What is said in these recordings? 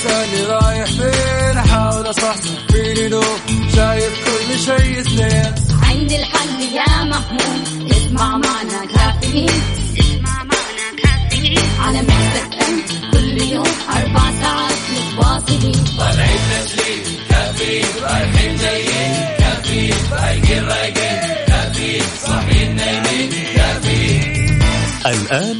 تسألني رايح فين أحاول أصحصح فيني لو شايف كل شيء سنين عندي الحل يا محمود اسمع معنا كافيين. اسمع معنا كافيين. على مكتب كل يوم أربع ساعات متواصلين. طالعين تسليم. كافيين رايحين جايين. كافيين رايقين رايقين كافيين صاحيين نايمين. كافيين. الآن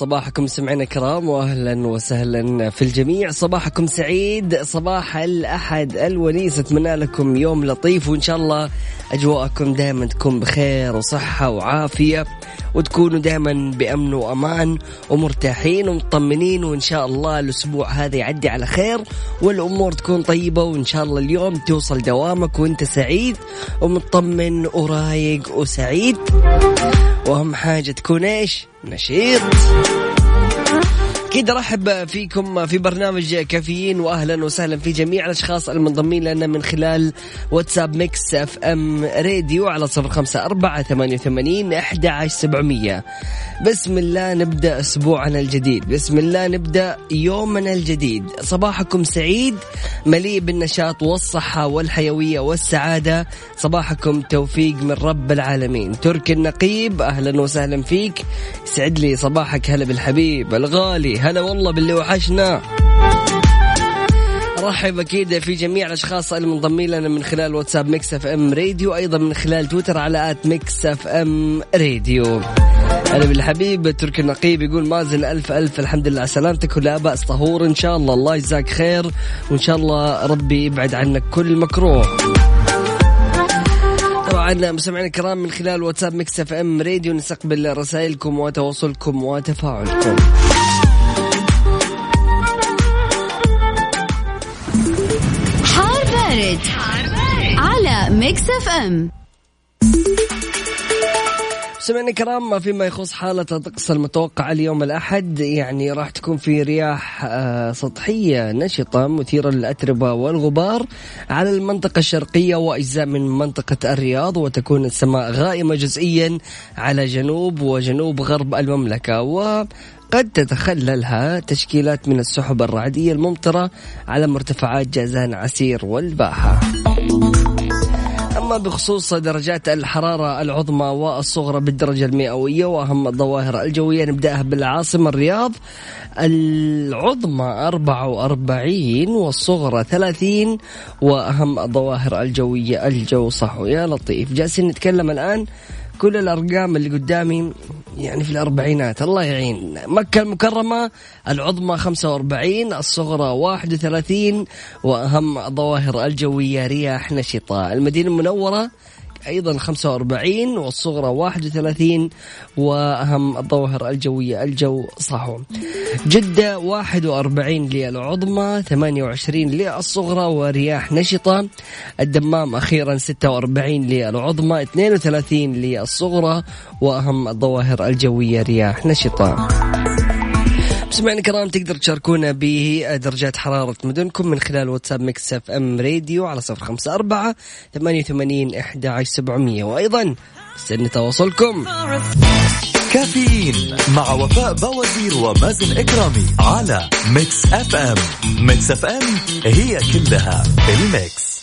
صباحكم سمعنا كرام واهلا وسهلا في الجميع. صباحكم سعيد صباح الأحد الونيس أتمنى لكم يوم لطيف وإن شاء الله أجواءكم دائما تكون بخير وصحة وعافية وتكونوا دائما بأمن وأمان ومرتاحين ومطمنين وإن شاء الله الأسبوع هذا يعدي على خير والأمور تكون طيبة وإن شاء الله اليوم توصل دوامك وأنت سعيد ومطمن ورايق وسعيد. وأهم حاجة تكون إيش؟ نشيط. أكيد أرحب فيكم في برنامج كافيين واهلا وسهلا في جميع الأشخاص المنضمين لنا من خلال واتساب Mix FM Radio على صفر خمسة أربعة ثمانية وثمانين أحد عشر سبعمية. بسم الله نبدأ أسبوعنا الجديد. بسم الله نبدأ يومنا الجديد. صباحكم سعيد مليء بالنشاط والصحة والحيوية والسعادة. صباحكم توفيق من رب العالمين. ترك النقيب أهلا وسهلا فيك. سعد لي صباحك هلا بالحبيب الغالي. هلا والله باللي وحشنا رحب أكيد في جميع الأشخاص المنضمين لنا من خلال واتساب Mix FM Radio أيضا من خلال تويتر على at Mix FM Radio. هلا بالحبيب تركي النقيب يقول مازن ألف ألف الحمد لله على سلامتك ولا باس طهور إن شاء الله. الله يجزاك خير وإن شاء الله ربي يبعد عنك كل مكروه. طبعا مستمعينا الكرام من خلال واتساب Mix FM Radio نستقبل رسائلكم وتواصلكم وتفاعلكم. بارد. على ميكس اف ام سمعنا كرام فيما يخص حالة الطقس المتوقعة اليوم الأحد يعني راح تكون في رياح آه، سطحية نشطة مثيرة للأتربة والغبار على المنطقة الشرقية وأجزاء من منطقة الرياض وتكون السماء غائمة جزئيا على جنوب وجنوب غرب المملكة و قد تتخللها تشكيلات من السحب الرعدية الممطرة على مرتفعات جازان عسير والباحة. أما بخصوص درجات الحرارة العظمى والصغرى بالدرجة المئوية وأهم الظواهر الجوية نبدأها بالعاصمة الرياض. العظمى 44 والصغرى 30 وأهم الظواهر الجوية الجو صحو يا لطيف. جالسين نتكلم الآن كل الأرقام اللي قدامي يعني في الأربعينات. الله يعين. مكة المكرمة العظمى 45 الصغرى 31 وأهم الظواهر الجوية رياح نشطة. المدينة المنورة أيضا 45 والصغرى 31 وأهم الظواهر الجوية الجو صحو. جدة 41 للعظمى 28 للصغرى ورياح نشطة. الدمام أخيرا 46 للعظمى 32 للصغرى وأهم الظواهر الجوية رياح نشطة. مستمعينا الكرام تقدر تشاركونا بدرجات حرارة مدنكم من خلال واتساب Mix FM Radio على صفر خمسة أربعة ثمانية وثمانين إحدى عشر سبعمية. وأيضا استنى تواصلكم. كافيين مع وفاء بوازير ومازن إكرامي على Mix FM. Mix FM هي كلها في ال mix.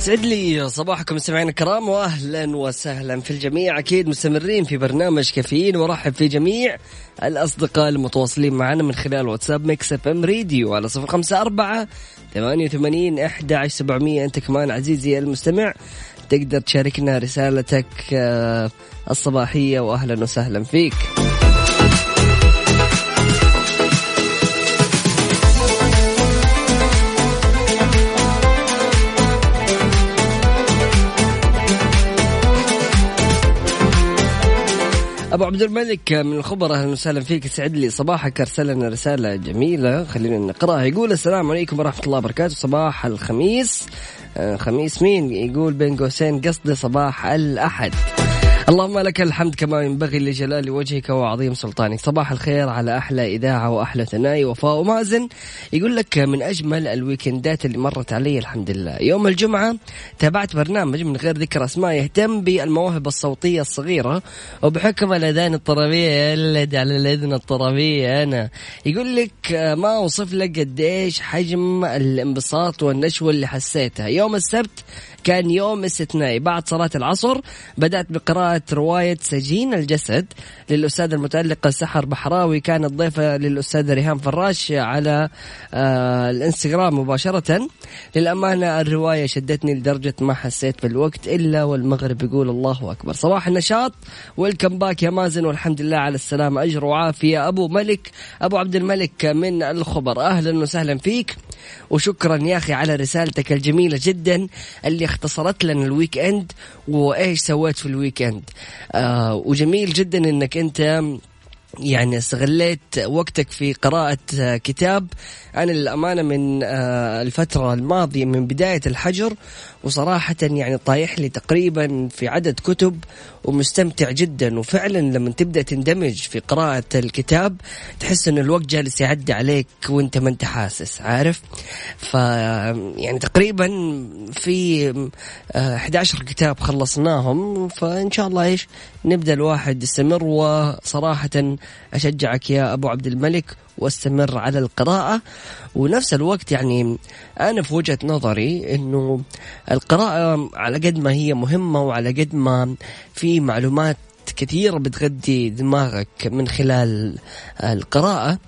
سعد لي صباحكم مستمعينا الكرام واهلا وسهلا في الجميع. أكيد مستمرين في برنامج كافيين وارحب في جميع الأصدقاء المتواصلين معنا من خلال واتساب Mix FM Radio على صفر خمسة أربعة ثمانية وثمانين أحد عشر سبعمية. أنت كمان عزيزي المستمع تقدر تشاركنا رسالتك آه، الصباحية واهلا وسهلا فيك. أبو عبد الملك من الخبر أهلا وسهلا فيك سعد لي صباحك ارسل لنا رسالة جميلة. خلينا نقرأها. يقول السلام عليكم ورحمة الله وبركاته. صباح الخميس. آه، خميس مين؟ يقول بين قوسين قصدي صباح الأحد. اللهم لك الحمد كما ينبغي لجلال وجهك وعظيم سلطانك. صباح الخير على أحلى إذاعة وأحلى ثنائي وفاء ومازن. يقول لك من أجمل الويكندات اللي مرت علي الحمد لله. يوم الجمعة تابعت برنامج من غير ذكر أسماء يهتم بالمواهب الصوتية الصغيرة وبحكم الأذان الطربية. يلد على الأذن الطربية أنا. يقول لك ما أوصف لك قديش حجم الانبساط والنشوة اللي حسيتها. يوم السبت كان يوم استثنائي بعد صلاة العصر بدأت بقراءة رواية سجين الجسد للأستاذ المتألقة سحر بحراوي. كانت ضيفة للأستاذ ريهام فراش على آه الانستغرام مباشرة. للأمانة الرواية شدتني لدرجة ما حسيت بالوقت إلا والمغرب يقول الله أكبر. صباح النشاط welcome back يا مازن والحمد لله على السلامة. أجر وعافية. أبو ملك أبو عبد الملك من الخبر. أهلا وسهلا فيك. وشكرا يا أخي على رسالتك الجميلة جدا اللي اختصرت لنا ال weekend وإيش سويت في ال weekend؟ آه وجميل جدا إنك أنت يعني استغليت وقتك في قراءة كتاب. أنا للأمانة من آه، الفترة الماضية من بداية الحجر وصراحة يعني طايح لي تقريبا في عدد كتب ومستمتع جدا. وفعلا لما تبدأ تندمج في قراءة الكتاب تحس أن الوقت جالس يعدي عليك وأنت ما أنت حاسس عارف؟ ف يعني تقريبا في 11 آه، كتاب خلصناهم فإن شاء الله إيش نبدأ الواحد يستمر. وصراحة أشجعك يا أبو عبد الملك واستمر على القراءة. ونفس الوقت يعني أنا في وجهة نظري أنه القراءة على قد ما هي مهمة وعلى قد ما في معلومات كثيرة بتغذي دماغك من خلال القراءة.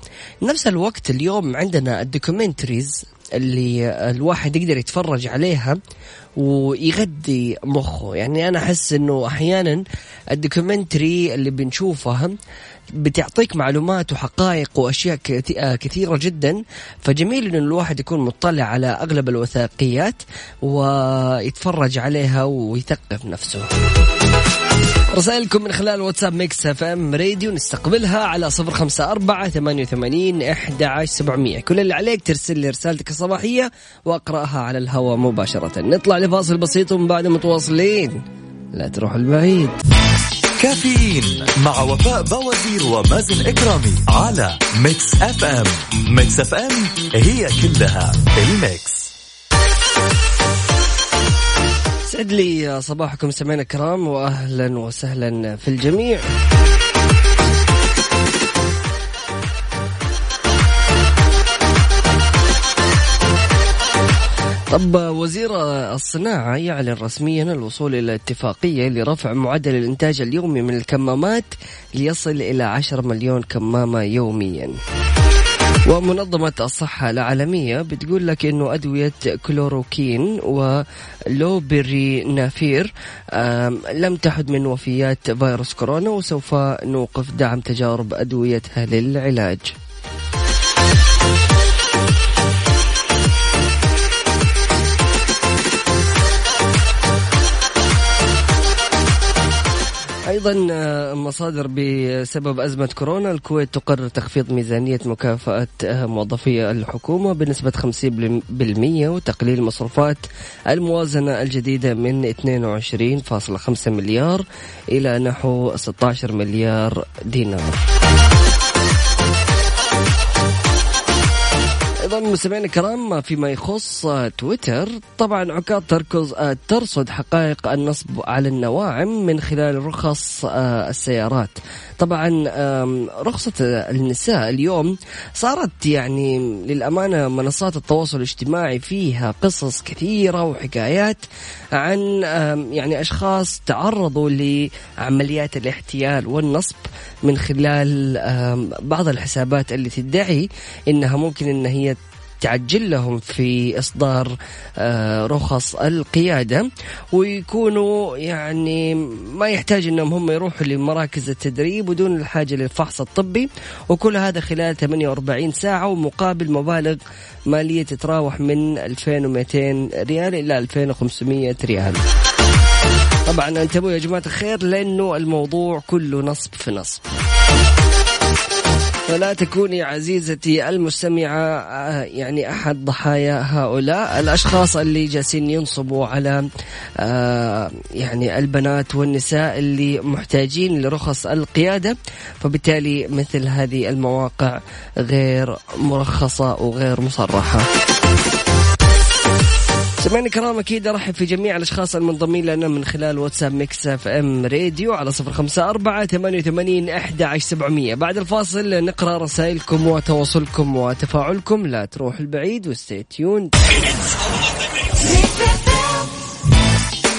نفس الوقت اليوم عندنا ال documentaries اللي الواحد يقدر يتفرج عليها ويغذي مخه. يعني أنا أحس أنه أحيانا ال documentary اللي بنشوفها بتعطيك معلومات وحقائق وأشياء آه، كثيرة جدا. فجميل إن الواحد يكون مطلع على أغلب الوثائقيات ويتفرج عليها ويثقف نفسه. رسائلكم من خلال واتساب Mix FM Radio نستقبلها على صفر خمسة أربعة ثمانية وثمانين عشر سبعمية. كل اللي عليك ترسل لي رسالتك الصباحية وأقرأها على الهواء مباشرة. نطلع لفاصل بسيط ومن بعد متواصلين. لا تروح البعيد. كافيين مع وفاء بوازير ومازن إكرامي على Mix FM Mix FM هي كلها ال mix. سعد لي صباحكم سمعنا الكرام واهلا وسهلا في الجميع. طب وزير الصناعة يعلن رسميا الوصول إلى اتفاقية لرفع معدل الإنتاج اليومي من الكمامات ليصل إلى 10 مليون كمامة يوميا ومنظمة الصحة العالمية بتقول لك إنه أدوية كلوروكين ولوبرينافير لم تحد من وفيات فيروس كورونا وسوف نوقف دعم تجارب أدويتها للعلاج. أيضا آه، مصادر بسبب أزمة كورونا الكويت تقرر تخفيض ميزانية مكافأة آه، موظفي الحكومة بنسبة 50% وتقليل مصروفات الموازنة الجديدة من 22.5 مليار إلى نحو 16 مليار دينار. مستمعينا الكرام فيما يخص تويتر طبعا عكاظ تركز ترصد حقائق النصب على النواعم من خلال رخص آه، السيارات. طبعا رخصة النساء اليوم صارت يعني للأمانة منصات التواصل الاجتماعي فيها قصص كثيرة وحكايات عن يعني أشخاص تعرضوا لعمليات الاحتيال والنصب من خلال بعض الحسابات اللي تدعي إنها ممكن إن هي تعجل لهم في إصدار آه، رخص القيادة ويكونوا يعني ما يحتاج أنهم هم يروحوا لمراكز التدريب بدون الحاجة للفحص الطبي وكل هذا خلال 48 ساعة ومقابل مبالغ مالية تتراوح من 2200 ريال إلى 2500 ريال. طبعا انتبهوا يا جماعة الخير لأنه الموضوع كله نصب في نصب. فلا تكوني عزيزتي المستمعة آه، يعني أحد ضحايا هؤلاء. الأشخاص اللي جالسين ينصبوا على آه، يعني البنات والنساء اللي محتاجين لرخص القيادة. فبالتالي مثل هذه المواقع غير مرخصة وغير مصرحة. سمعنا كرام أكيد ارحب في جميع الأشخاص المنضمين لنا من خلال واتساب Mix FM Radio على صفر خمسة أربعة ثمانية وثمانين أحد عشر سبعمية. بعد الفاصل نقرأ رسائلكم وتواصلكم وتفاعلكم. لا تروح البعيد و stay tuned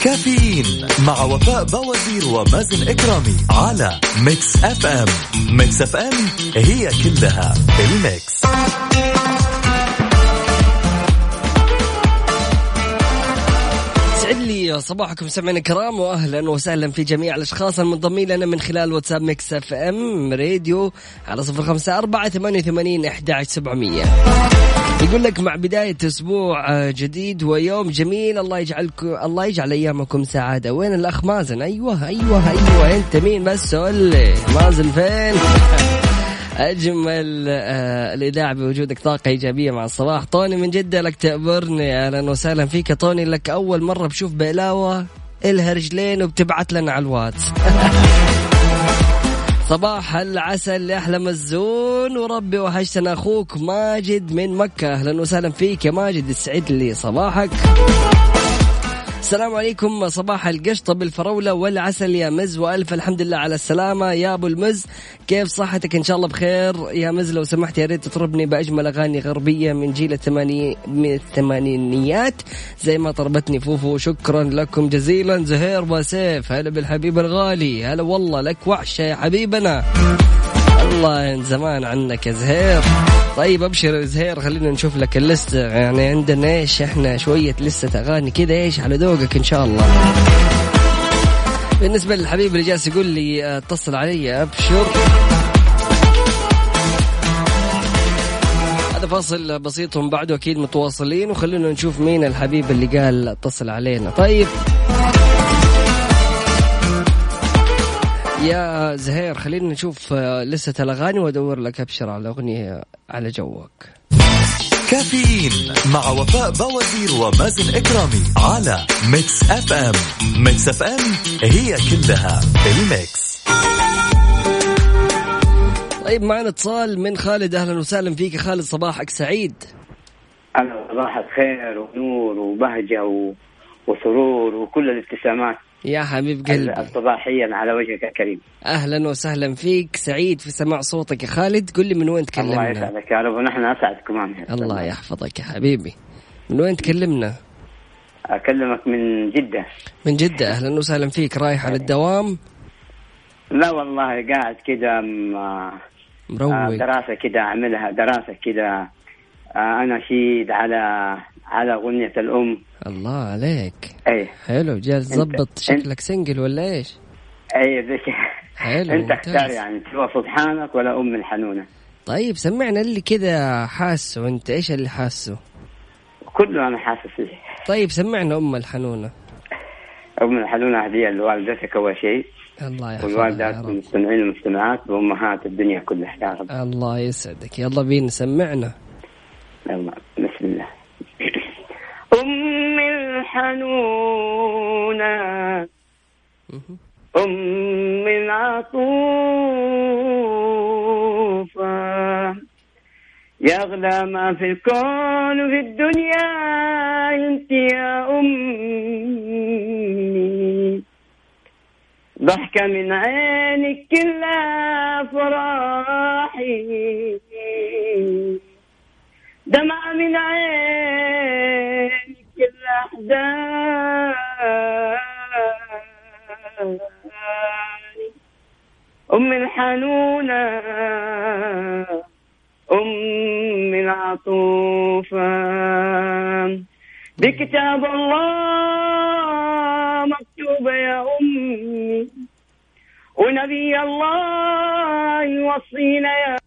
كافيين مع وفاء بوازير ومازن إكرامي على Mix FM. Mix FM هي كلها ال mix. لي صباحكم سمعنا الكرام واهلا وسهلا في جميع الأشخاص المنضمين لنا من خلال واتساب Mix FM Radio على صفر خمسة أربعة ثمانية وثمانين أحد سبعمية. يقول لك مع بداية أسبوع جديد ويوم جميل الله يجعلكم الله يجعل أيامكم سعادة. وين الأخ مازن؟ أيوه أيوه أيوه أنت مين بس قول لي. مازن فين؟ أجمل آه الإذاعة بوجودك طاقة إيجابية مع الصباح. طوني من جدة لك تأبرني أهلا وسهلا فيك طوني. لك أول مرة بشوف بقلاوه الها رجلين وبتبعت لنا على الواتس. صباح العسل أحلى مزون. وربي وحشتنا أخوك ماجد من مكة. أهلا وسهلا فيك يا ماجد. يسعد لي صباحك. السلام عليكم. صباح القشطة بالفراولة والعسل. يا مز وألف الحمد لله على السلامة. يا أبو المز كيف صحتك؟ إن شاء الله بخير. يا مز لو سمحت يا ريت تطربني بأجمل أغاني غربية من جيل الثماني... من الثمانينيات. زي ما طربتني فوفو شكرا لكم جزيلا. زهير وسيف هلا بالحبيب الغالي. هلا والله لك وحشة يا حبيبنا. الله زمان عنك يا زهير. طيب أبشر يا زهير خلينا نشوف لك اللستة يعني عندنا إيش؟ إحنا شوية لستة أغاني كذا إيش؟ على ذوقك إن شاء الله. بالنسبة للحبيب اللي جالس يقول لي آه، اتصل علي أبشر. هذا فاصل بسيط ومن بعده أكيد متواصلين. وخلونا نشوف مين الحبيب اللي قال اتصل علينا. طيب. يا زهير خلينا نشوف آه، لستة الأغاني وأدور لك أبشر على أغنية على جوك. كافيين مع وفاء بوازير ومازن إكرامي على Mix FM. Mix FM هي كلها ال mix. طيب معنا اتصال من خالد. أهلا وسهلا فيك خالد. صباحك سعيد. أنا صباحك خير ونور وبهجة و... وسرور وكل الابتسامات. يا حبيب قلبي. الصباحية على وجهك الكريم. أهلا وسهلا فيك. سعيد في سماع صوتك يا خالد. قل لي من وين الله تكلمنا يسعدك يا رب ونحن أسعد كمان الله يحفظك يا حبيبي. من وين تكلمنا؟ أكلمك من جدة. من جدة. أهلا وسهلا فيك. رايح على الدوام؟ لا والله قاعد كده م- آه، مروق. دراسة كده أعملها دراسة كده. آه، أناشيد على على أغنية الأم. الله عليك. أي حلو جالس تظبط شكلك سنجل ولا إيش؟ أي ذيك. حلو، أنت. اختار يعني سوى سبحانك ولا أم الحنونة. طيب سمعنا اللي كذا حاسه. أنت إيش اللي حاسه؟ كله أنا حاسس فيه. طيب سمعنا أم الحنونة. أم الحنونة هدية لوالدتك أول شيء. الله يحفظها والوالدات والمستمعين والمستمعات وأمهات الدنيا كلها. يا رب. الله يسعدك. يلا بينا سمعنا. يلا بسم الله. أم الحنونة أم العطوفة. يغلى ما في الكون وفي الدنيا انت يا أمي. ضحكة من عينك كلها فراحي. دمعة من عينك كل أحزاني أم الحنونة أم العطوفة. بكتاب الله مكتوبة يا أمي ونبي الله يوصينا يا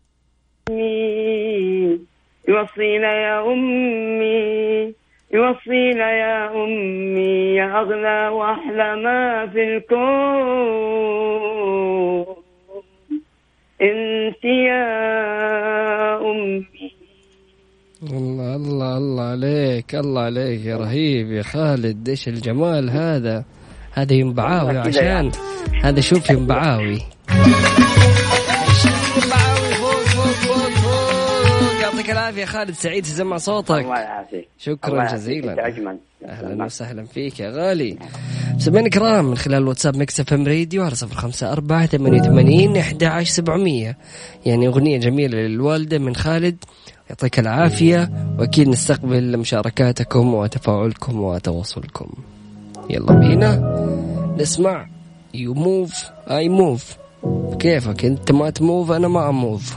أمي يوصينا يا أمي. يوصينا يا أمي يا أغلى وأحلى ما في الكون. أنت يا أمي. الله الله الله عليك الله عليك يا رهيب يا خالد. إيش الجمال هذا؟ هذا ينبعاوي عشان. هذا شوف ينبعاوي يعطيك العافية خالد سعيد سمع صوتك. الله يعافيك. الله شكرا يعافيك. جزيلا. أجمل. أهلا وسهلا فيك يا غالي. سمعنا كرام من خلال الواتساب Mix FM Radio على صفر خمسة أربعة ثمانية وثمانين أحد عشر سبعمية. يعني أغنية جميلة للوالدة من خالد. يعطيك العافية وأكيد نستقبل مشاركاتكم وتفاعلكم وتواصلكم. يلا بينا. نسمع you move I move كيفك؟ أنت ما ت move أنا ما أ move.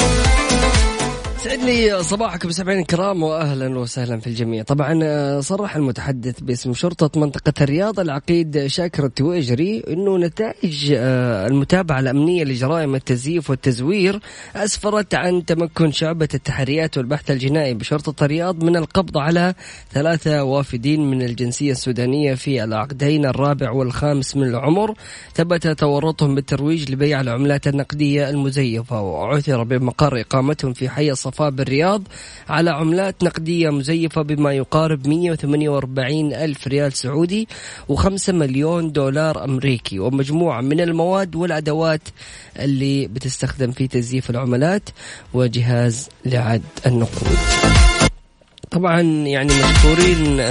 أسعد لي صباحكم مستمعينا الكرام واهلا وسهلا في الجميع. طبعا آه، صرح المتحدث باسم شرطة منطقة الرياض العقيد شاكر التويجري إنه نتائج آه، المتابعة الأمنية لجرائم التزييف والتزوير أسفرت عن تمكن شعبة التحريات والبحث الجنائي بشرطة الرياض من القبض على ثلاثة وافدين من الجنسية السودانية في العقدين الرابع والخامس من العمر. ثبت تورطهم بالترويج لبيع العملات النقدية المزيفة وعثر بمقر إقامتهم في حي الصفاء بالرياض على عملات نقدية مزيفة بما يقارب 148 ألف ريال سعودي و5 مليون دولار أمريكي. ومجموعة من المواد والأدوات اللي بتستخدم في تزييف العملات وجهاز لعد النقود. طبعا يعني مشكورين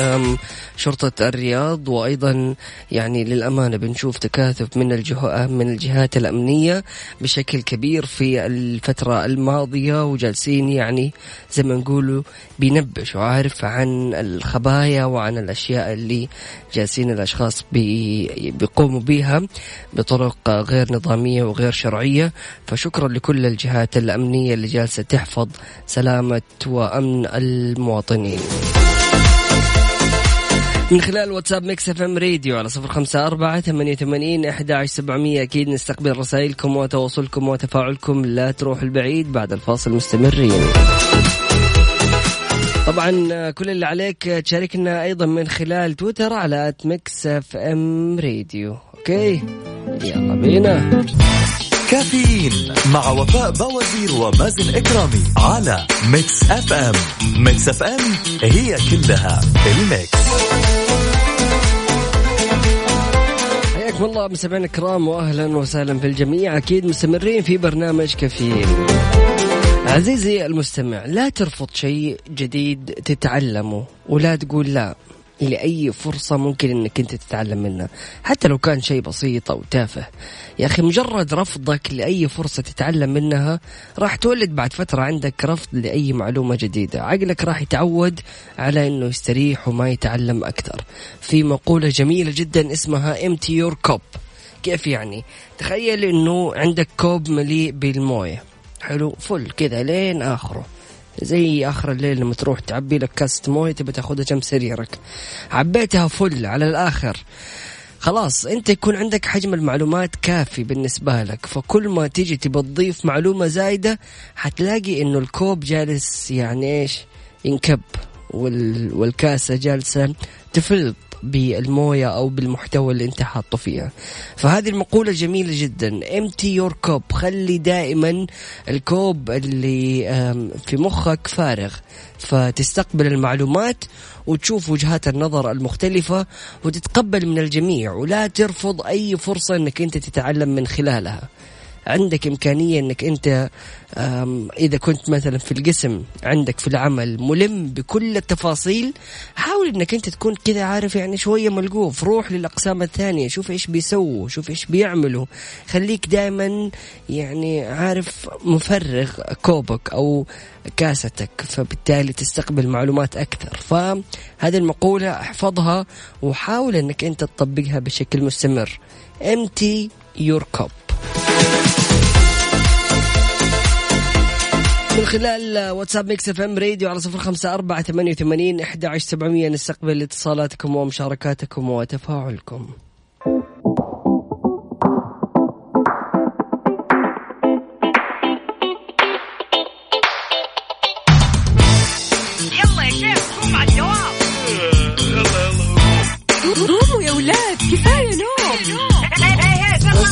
شرطة الرياض وأيضا يعني للأمانة بنشوف تكاثف من الجه... من الجهات الأمنية بشكل كبير في الفترة الماضية وجالسين يعني زي ما نقولوا بينبشوا عارف عن الخبايا وعن الأشياء اللي جالسين الأشخاص بي... بيقوموا بها بطرق غير نظامية وغير شرعية. فشكرا لكل الجهات الأمنية اللي جالسة تحفظ سلامة وأمن المواطنين. من خلال واتساب Mix FM Radio على صفر خمسة أربعة ثمانية وثمانين أحد عشر سبعمية أكيد نستقبل رسائلكم وتواصلكم وتفاعلكم لا تروح البعيد بعد الفاصل مستمرين. طبعا كل اللي عليك تشاركنا أيضا من خلال تويتر على Mix FM Radio. okay؟ يلا بينا. كافيين مع وفاء بوازير ومازن إكرامي على Mix FM Mix FM هي كلها ال mix. حياكم الله مستمعينا الكرام واهلا وسهلا في الجميع. أكيد مستمرين في برنامج كافيين عزيزي المستمع لا ترفض شيء جديد تتعلمه ولا تقول لا. لأي فرصة ممكن أنك أنت تتعلم منها. حتى لو كان شيء بسيط أو تافه. يا أخي مجرد رفضك لأي فرصة تتعلم منها راح تولد بعد فترة عندك رفض لأي معلومة جديدة. عقلك راح يتعود على أنه يستريح وما يتعلم أكثر. في مقولة جميلة جدا اسمها empty your cup كيف يعني؟ تخيل أنه عندك كوب مليء بالموية. حلو فل كذا لين آخره. زي آخر الليل لما تروح تعبي لك كاسة موية تبي تاخذها جنب سريرك. عبيتها فل على الآخر. خلاص أنت يكون عندك حجم المعلومات كافي بالنسبة لك. فكل ما تيجي تبى تضيف معلومة زايدة حتلاقي إنه الكوب جالس يعني إيش؟ ينكب. والكاسة جالسة تفلط بالموية أو بالمحتوى اللي أنت حاطه فيها. فهذه المقولة جميلة جدا. Empty your cup. خلي دائما الكوب اللي في مخك فارغ. فتستقبل المعلومات وتشوف وجهات النظر المختلفة وتتقبل من الجميع. ولا ترفض أي فرصة أنك أنت تتعلم من خلالها. عندك إمكانية أنك أنت إذا كنت مثلا في القسم عندك في العمل ملم بكل التفاصيل حاول أنك أنت تكون كذا عارف يعني شوية ملقوف. روح للأقسام الثانية شوف إيش بيسووا شوف إيش بيعملوا. خليك دائما يعني عارف مفرغ كوبك أو كاستك فبالتالي تستقبل معلومات أكثر. فهذه المقولة احفظها وحاول أنك أنت تطبقها بشكل مستمر. Empty your cup. من خلال واتساب Mix FM Radio على صفر خمسة أربعة ثمانية وثمانين إحدى عشر سبعمية. نستقبل اتصالاتكم ومشاركاتكم وتفاعلكم.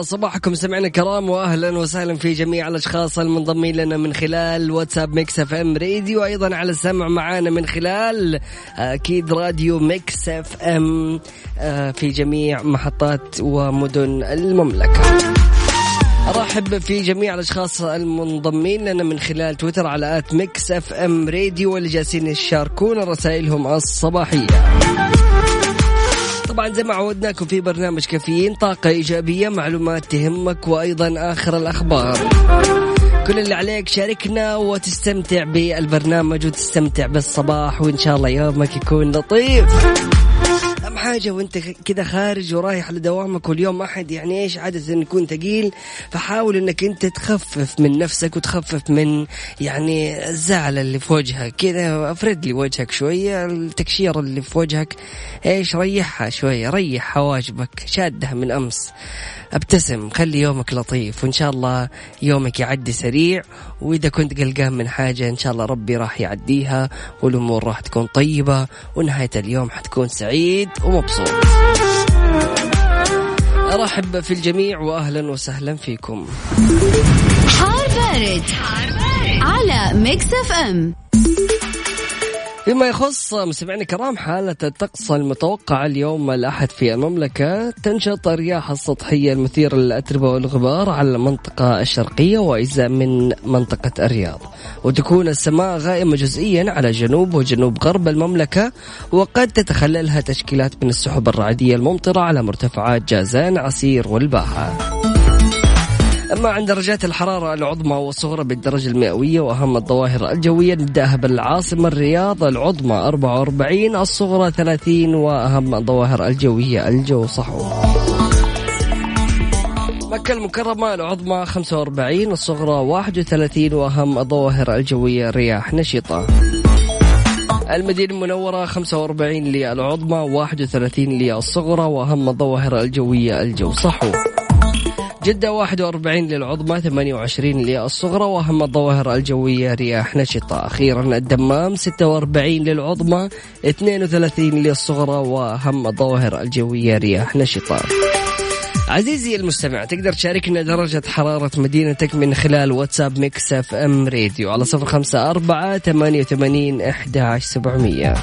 صباحكم. سمعنا كرام واهلا وسهلا في جميع الأشخاص المنضمين لنا من خلال واتساب Mix FM Radio أيضا على السمع معانا من خلال أكيد راديو Mix FM آه، في جميع محطات ومدن المملكة. أرحب في جميع الأشخاص المنضمين لنا من خلال تويتر على at Mix FM Radio واللي جالسين يشاركونا رسائلهم الصباحية. طبعا زي ما عودناكم في برنامج كافيين طاقة إيجابية معلومات تهمك وأيضا آخر الأخبار. كل اللي عليك شاركنا وتستمتع بالبرنامج وتستمتع بالصباح وإن شاء الله يومك يكون لطيف. أهم حاجة وانت كذا خارج ورايح لدوامك واليوم أحد يعني إيش عادة يكون ثقيل فحاول إنك أنت تخفف من نفسك وتخفف من يعني الزعل اللي في وجهك. كذا أفرد لي وجهك شوية التكشير اللي في وجهك إيش ريحها شوية ريح حواجبك شادها من أمس. ابتسم خلي يومك لطيف وإن شاء الله يومك يعدي سريع وإذا كنت قلقان من حاجة إن شاء الله ربي راح يعديها والأمور راح تكون طيبة ونهاية اليوم حتكون سعيد ومبسوط. أرحب في الجميع وأهلا وسهلا فيكم. حار بارد, على Mix FM. فيما يخص مستمعينا الكرام حالة الطقس المتوقعة اليوم الأحد في المملكة تنشط الرياح السطحية المثيرة للأتربة والغبار على المنطقة الشرقية وأجزاء من منطقة الرياض. وتكون السماء غائمة جزئيا على جنوب وجنوب غرب المملكة وقد تتخللها تشكيلات من السحب الرعدية الممطرة على مرتفعات جازان عسير والباحة. أما عند درجات الحرارة العظمى والصغرى بالدرجة المئوية وأهم الظواهر الجوية نبدأها بالعاصمة الرياض العظمى 44 الصغرى 30 وأهم الظواهر الجوية الجو صحو. مكة المكرمة العظمى 45 الصغرى 31 وأهم الظواهر الجوية رياح نشطة. المدينة المنورة 45 للعظمى 31 للصغرى وأهم الظواهر الجوية الجو صحو. جدة 41 للعظمى 28 للصغرى وأهم الظواهر الجوية رياح نشطة. أخيرا الدمام 46 للعظمى 32 للصغرى وأهم الظواهر الجوية رياح نشطة. عزيزي المستمع تقدر تشاركنا درجة حرارة مدينتك من خلال واتساب Mix FM Radio على صفر خمسة أربعة ثمانية وثمانين إحداش سبعمية.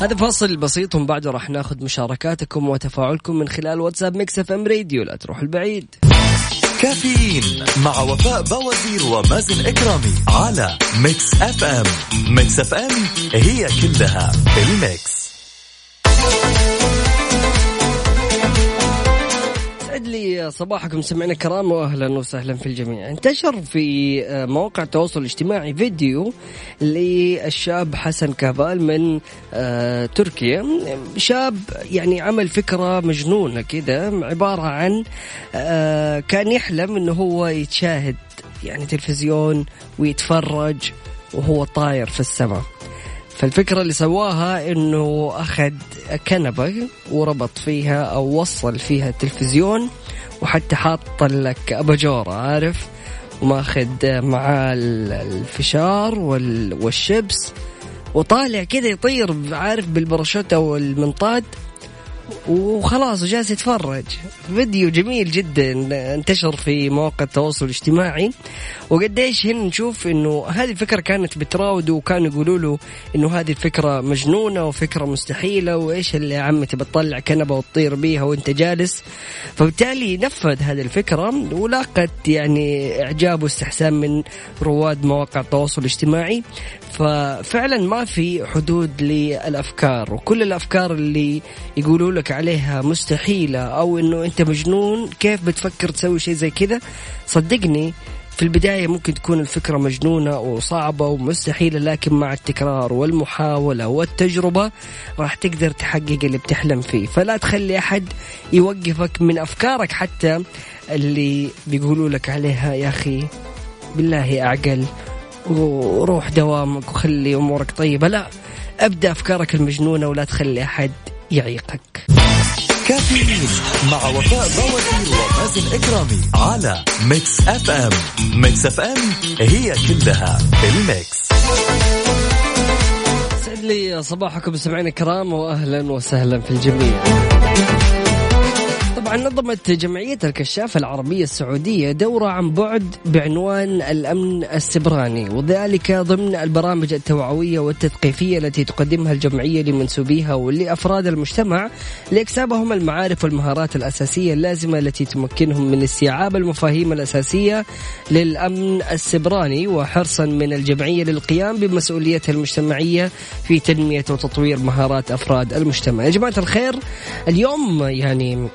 هذا فاصل بسيط ومن بعده راح ناخذ مشاركاتكم وتفاعلكم من خلال واتساب Mix FM Radio. لا تروح البعيد. كافيين مع وفاء بوازير ومازن إكرامي على Mix FM. Mix FM هي كلها في الميكس. يسعد لي صباحكم سمعنا كرام واهلا وسهلا في الجميع. انتشر في مواقع التواصل الاجتماعي فيديو للشاب حسن كافال من آه، تركيا. شاب يعني عمل فكرة مجنونة كذا عبارة عن آه، كان يحلم إنه هو يتشاهد يعني تلفزيون ويتفرج وهو طاير في السماء. فالفكرة اللي سواها إنه أخذ كنبة وربط فيها أو وصل فيها التلفزيون وحتى حاط لك أباجورة عارف؟ وماخذ معاه الفشار والشبس وطالع كذا يطير عارف بالباراشوت أو المنطاد. وخلاص وجالس يتفرج. فيديو جميل جدا انتشر في مواقع التواصل الاجتماعي. وقديش هنا نشوف إنه هذه الفكرة كانت بتراوده وكانوا يقولوا له إنه هذه الفكرة مجنونة وفكرة مستحيلة وإيش اللي يا عمي تبى تطلع كنبة وتطير بيها وأنت جالس. فبالتالي نفذ هذه الفكرة ولاقت يعني إعجاب واستحسان من رواد مواقع التواصل الاجتماعي. ففعلا ما في حدود للأفكار وكل الأفكار اللي يقولوا لك عليها مستحيلة أو إنه أنت مجنون كيف بتفكر تسوي شيء زي كذا؟ صدقني في البداية ممكن تكون الفكرة مجنونة وصعبة ومستحيلة لكن مع التكرار والمحاولة والتجربة راح تقدر تحقق اللي بتحلم فيه. فلا تخلي أحد يوقفك من أفكارك حتى اللي بيقولوا لك عليها يا أخي بالله أعقل وروح دوامك وخلي أمورك طيبة. لا أبدأ أفكارك المجنونة ولا تخلي أحد يعيقك. كافيين مع وفاء بوازير ومازن اكرامي على Mix FM. Mix FM هي كلها ال Mix. سعد لي صباحكم سمعنا الكرام واهلا وسهلا في الجميع. طبعا نظمت جمعية الكشافة العربية السعودية دورة عن بعد بعنوان الأمن السيبراني وذلك ضمن البرامج التوعوية والتثقيفية التي تقدمها الجمعية لمنسوبيها ولأفراد المجتمع لإكسابهم المعارف والمهارات الأساسية اللازمة التي تمكنهم من استيعاب المفاهيم الأساسية للأمن السيبراني وحرصا من الجمعية للقيام بمسؤوليتها المجتمعية في تنمية وتطوير مهارات أفراد المجتمع. يا جماعة الخير اليوم يعني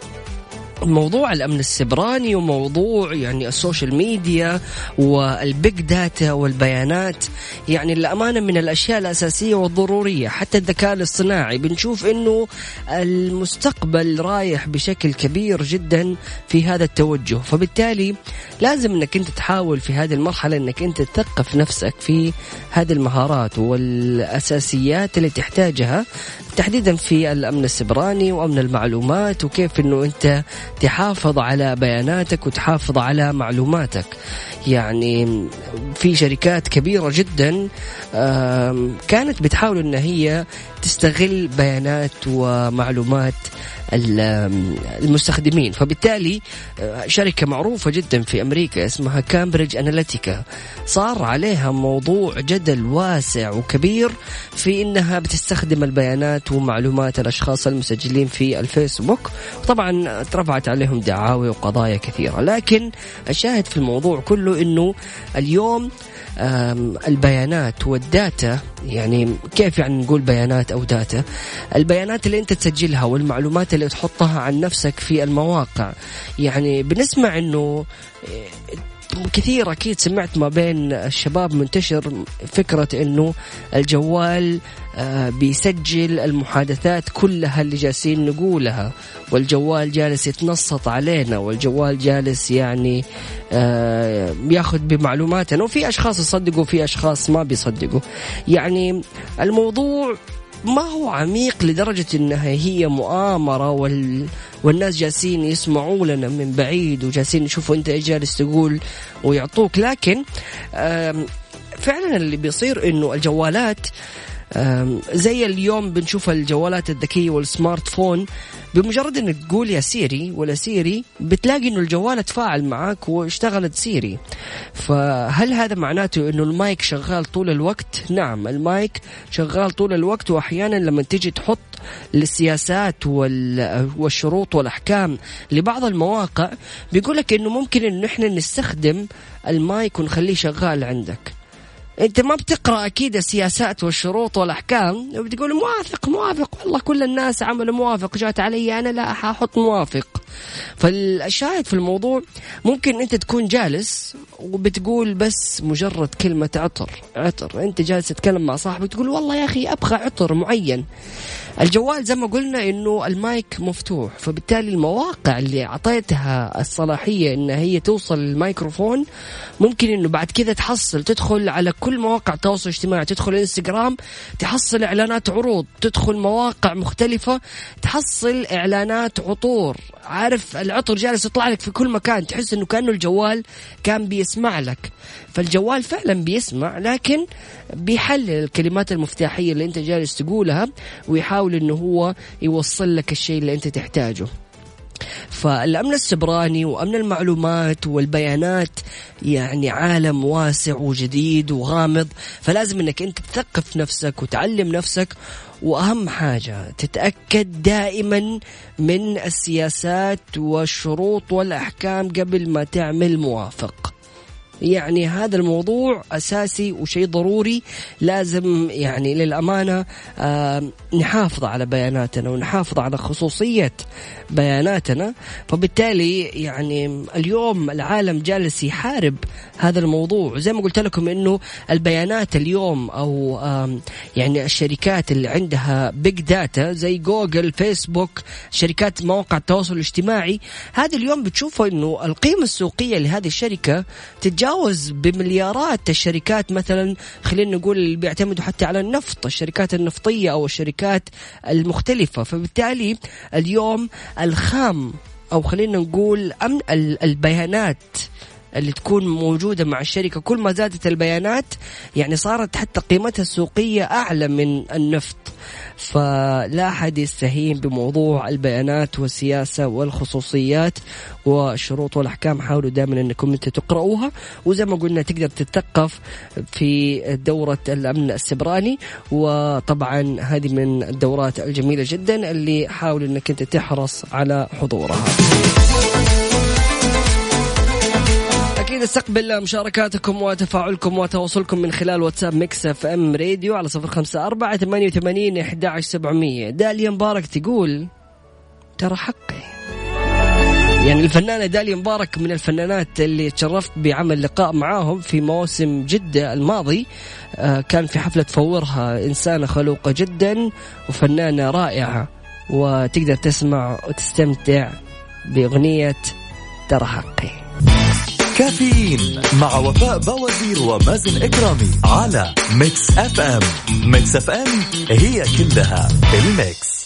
موضوع الأمن السيبراني وموضوع يعني ال social media وال big data والبيانات. يعني الامانه من الأشياء الأساسية والضرورية. حتى الذكاء الاصطناعي بنشوف إنه المستقبل رايح بشكل كبير جدا في هذا التوجه. فبالتالي لازم إنك أنت تحاول في هذه المرحلة إنك أنت تثقف نفسك في هذه المهارات والأساسيات اللي تحتاجها تحديدا في الأمن السبراني وأمن المعلومات وكيف إنه أنت تحافظ على بياناتك وتحافظ على معلوماتك. يعني في شركات كبيرة جدا كانت بتحاول إن هي تستغل بيانات ومعلومات المستخدمين. فبالتالي شركة معروفة جدا في أمريكا اسمها كامبريدج أناليتيكا صار عليها موضوع جدل واسع وكبير في أنها بتستخدم البيانات ومعلومات الأشخاص المسجلين في الفيسبوك. طبعا اترفعت عليهم دعاوي وقضايا كثيرة. لكن الشاهد في الموضوع كله أنه اليوم البيانات وال data يعني كيف يعني نقول بيانات أو data؟ البيانات اللي أنت تسجلها والمعلومات اللي تحطها عن نفسك في المواقع. يعني بنسمع إنه كثير أكيد سمعت ما بين الشباب منتشر فكرة إنه الجوال آه، بيسجل المحادثات كلها اللي جالسين نقولها والجوال جالس يتنصت علينا والجوال جالس يعني آه، ياخذ بمعلوماتنا وفي أشخاص يصدقوا وفي أشخاص ما بيصدقوا. يعني الموضوع ما هو عميق لدرجة إنها هي مؤامرة وال... والناس جالسين يسمعوا لنا من بعيد وجالسين يشوفوا أنت إيش جالس تقول ويعطوك. لكن فعلا اللي بيصير إنه الجوالات زي اليوم بنشوف الجوالات الذكية والسمارت فون. بمجرد إنك تقول يا Siri ولا Siri بتلاقي إنه الجوال تفاعل معك واشتغلت Siri. فهل هذا معناته إنه المايك شغال طول الوقت؟ نعم المايك شغال طول الوقت وأحيانا لما تيجي تحط السياسات والشروط والأحكام لبعض المواقع بيقول لك إنه ممكن انه إحنا نستخدم المايك ونخليه شغال عندك. أنت ما بتقرأ أكيد السياسات والشروط والأحكام بتقول موافق موافق. والله كل الناس عملوا موافق جات علي أنا لا حاحط موافق. فالشاهد في الموضوع ممكن أنت تكون جالس وبتقول بس مجرد كلمة عطر عطر. أنت جالس تتكلم مع صاحبك تقول والله يا أخي أبغى عطر معين. الجوال زي ما قلنا إنه المايك مفتوح فبالتالي المواقع اللي أعطيتها الصلاحية إن هي توصل للميكروفون ممكن إنه بعد كذا تحصل تدخل على كل مواقع التواصل الاجتماعي تدخل إنستغرام تحصل إعلانات عروض تدخل مواقع مختلفة تحصل إعلانات عطور. عارف العطر جالس يطلع لك في كل مكان تحس إنه كأنه الجوال كان بيسمع لك. فالجوال فعلا بيسمع لكن بيحلل الكلمات المفتاحية اللي أنت جالس تقولها ويحاول إنه هو يوصل لك الشيء اللي أنت تحتاجه. فالأمن السبراني وأمن المعلومات والبيانات يعني عالم واسع وجديد وغامض فلازم إنك أنت تثقف نفسك وتعلم نفسك. وأهم حاجة تتأكد دائما من السياسات والشروط والأحكام قبل ما تعمل موافق. يعني هذا الموضوع أساسي وشيء ضروري لازم يعني للأمانة آه نحافظ على بياناتنا ونحافظ على خصوصية بياناتنا. فبالتالي يعني اليوم العالم جالس يحارب هذا الموضوع. زي ما قلت لكم إنه البيانات اليوم أو يعني الشركات اللي عندها big data زي Google Facebook شركات مواقع التواصل الاجتماعي هذه اليوم بتشوفوا إنه القيمة السوقية لهذه الشركة تتجاوز بمليارات الشركات. مثلا خلينا نقول اللي بيعتمدوا حتى على النفط الشركات النفطية أو الشركات المختلفة. فبالتالي اليوم الخام أو خلينا نقول البيانات. اللي تكون موجودة مع الشركة. كل ما زادت البيانات يعني صارت حتى قيمتها السوقية أعلى من النفط. فلا أحد يستهين بموضوع البيانات والسياسة والخصوصيات والشروط والأحكام. حاولوا دائما أنكم أنت تقرأوها وزي ما قلنا تقدر تتثقف في دورة الأمن السبراني. وطبعا هذه من الدورات الجميلة جدا اللي حاول أنك أنت تحرص على حضورها. أكيد استقبل مشاركاتكم وتفاعلكم وتواصلكم من خلال واتساب Mix FM Radio على صفر خمسة أربعة ثمانية وثمانين أحد عشر سبعمية. داليا مبارك تقول ترى حقي. يعني الفنانة داليا مبارك من الفنانات اللي تشرفت بعمل لقاء معاهم في موسم جدة الماضي. آه، كان في حفلة فورها إنسانة خلوقة جدا وفنانة رائعة. وتقدر تسمع وتستمتع بأغنية ترى حقي. كافيين مع وفاء بوازير ومازن إكرامي على Mix FM. Mix FM هي كلها ال Mix.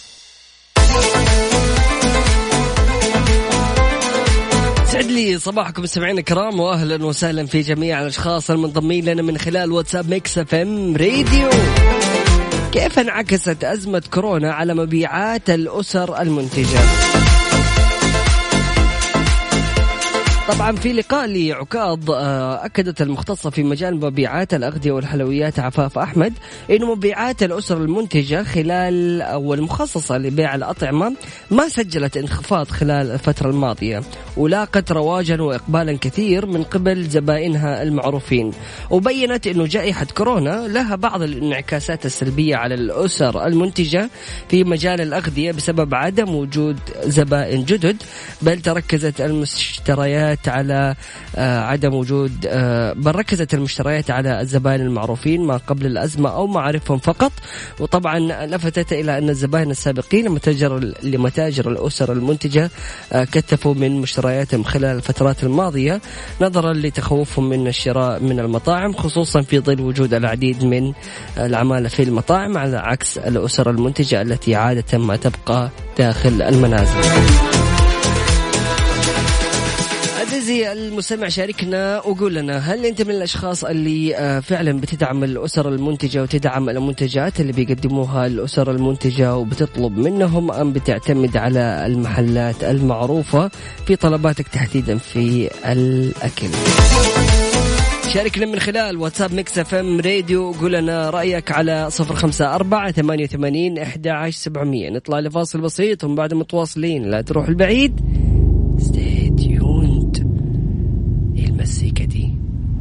يسعد لي صباحكم مستمعينا الكرام واهلا وسهلا في جميع الأشخاص المنضمين لنا من خلال واتساب Mix FM Radio. كيف انعكست أزمة كورونا على مبيعات الأسر المنتجة؟ طبعا في لقاء لعكاظ آه، أكدت المختصة في مجال مبيعات الأغذية والحلويات عفاف أحمد انه مبيعات الأسر المنتجة خلال أو المخصصة لبيع الأطعمة ما سجلت انخفاض خلال الفترة الماضية ولاقت رواجا واقبالا كثير من قبل زبائنها المعروفين. وبينت إنه جائحة كورونا لها بعض الانعكاسات السلبية على الأسر المنتجة في مجال الأغذية بسبب عدم وجود زبائن جدد بل تركزت المشتريات على آه، عدم وجود آه، بل ركزت المشتريات على الزبائن المعروفين ما قبل الأزمة أو معارفهم فقط وطبعا لفتت إلى أن الزبائن السابقين متاجر لمتاجر الأسر المنتجة آه، كثفوا من مشترياتهم خلال الفترات الماضية نظرا لتخوفهم من الشراء من المطاعم خصوصا في ظل وجود العديد من العمالة في المطاعم على عكس الأسر المنتجة التي عادة ما تبقى داخل المنازل. عزيزي المستمع شاركنا وقول لنا هل أنت من الأشخاص اللي آه، فعلا بتدعم الأسر المنتجة وتدعم المنتجات اللي بيقدموها الأسر المنتجة وبتطلب منهم أم بتعتمد على المحلات المعروفة في طلباتك تحديدا في الأكل؟ شاركنا من خلال واتساب Mix FM Radio قول لنا رأيك على صفر خمسة أربعة ثمانية وثمانين عشر سبعمية. نطلع لفاصل بسيط ومن بعد متواصلين لا تروح البعيد. Stay.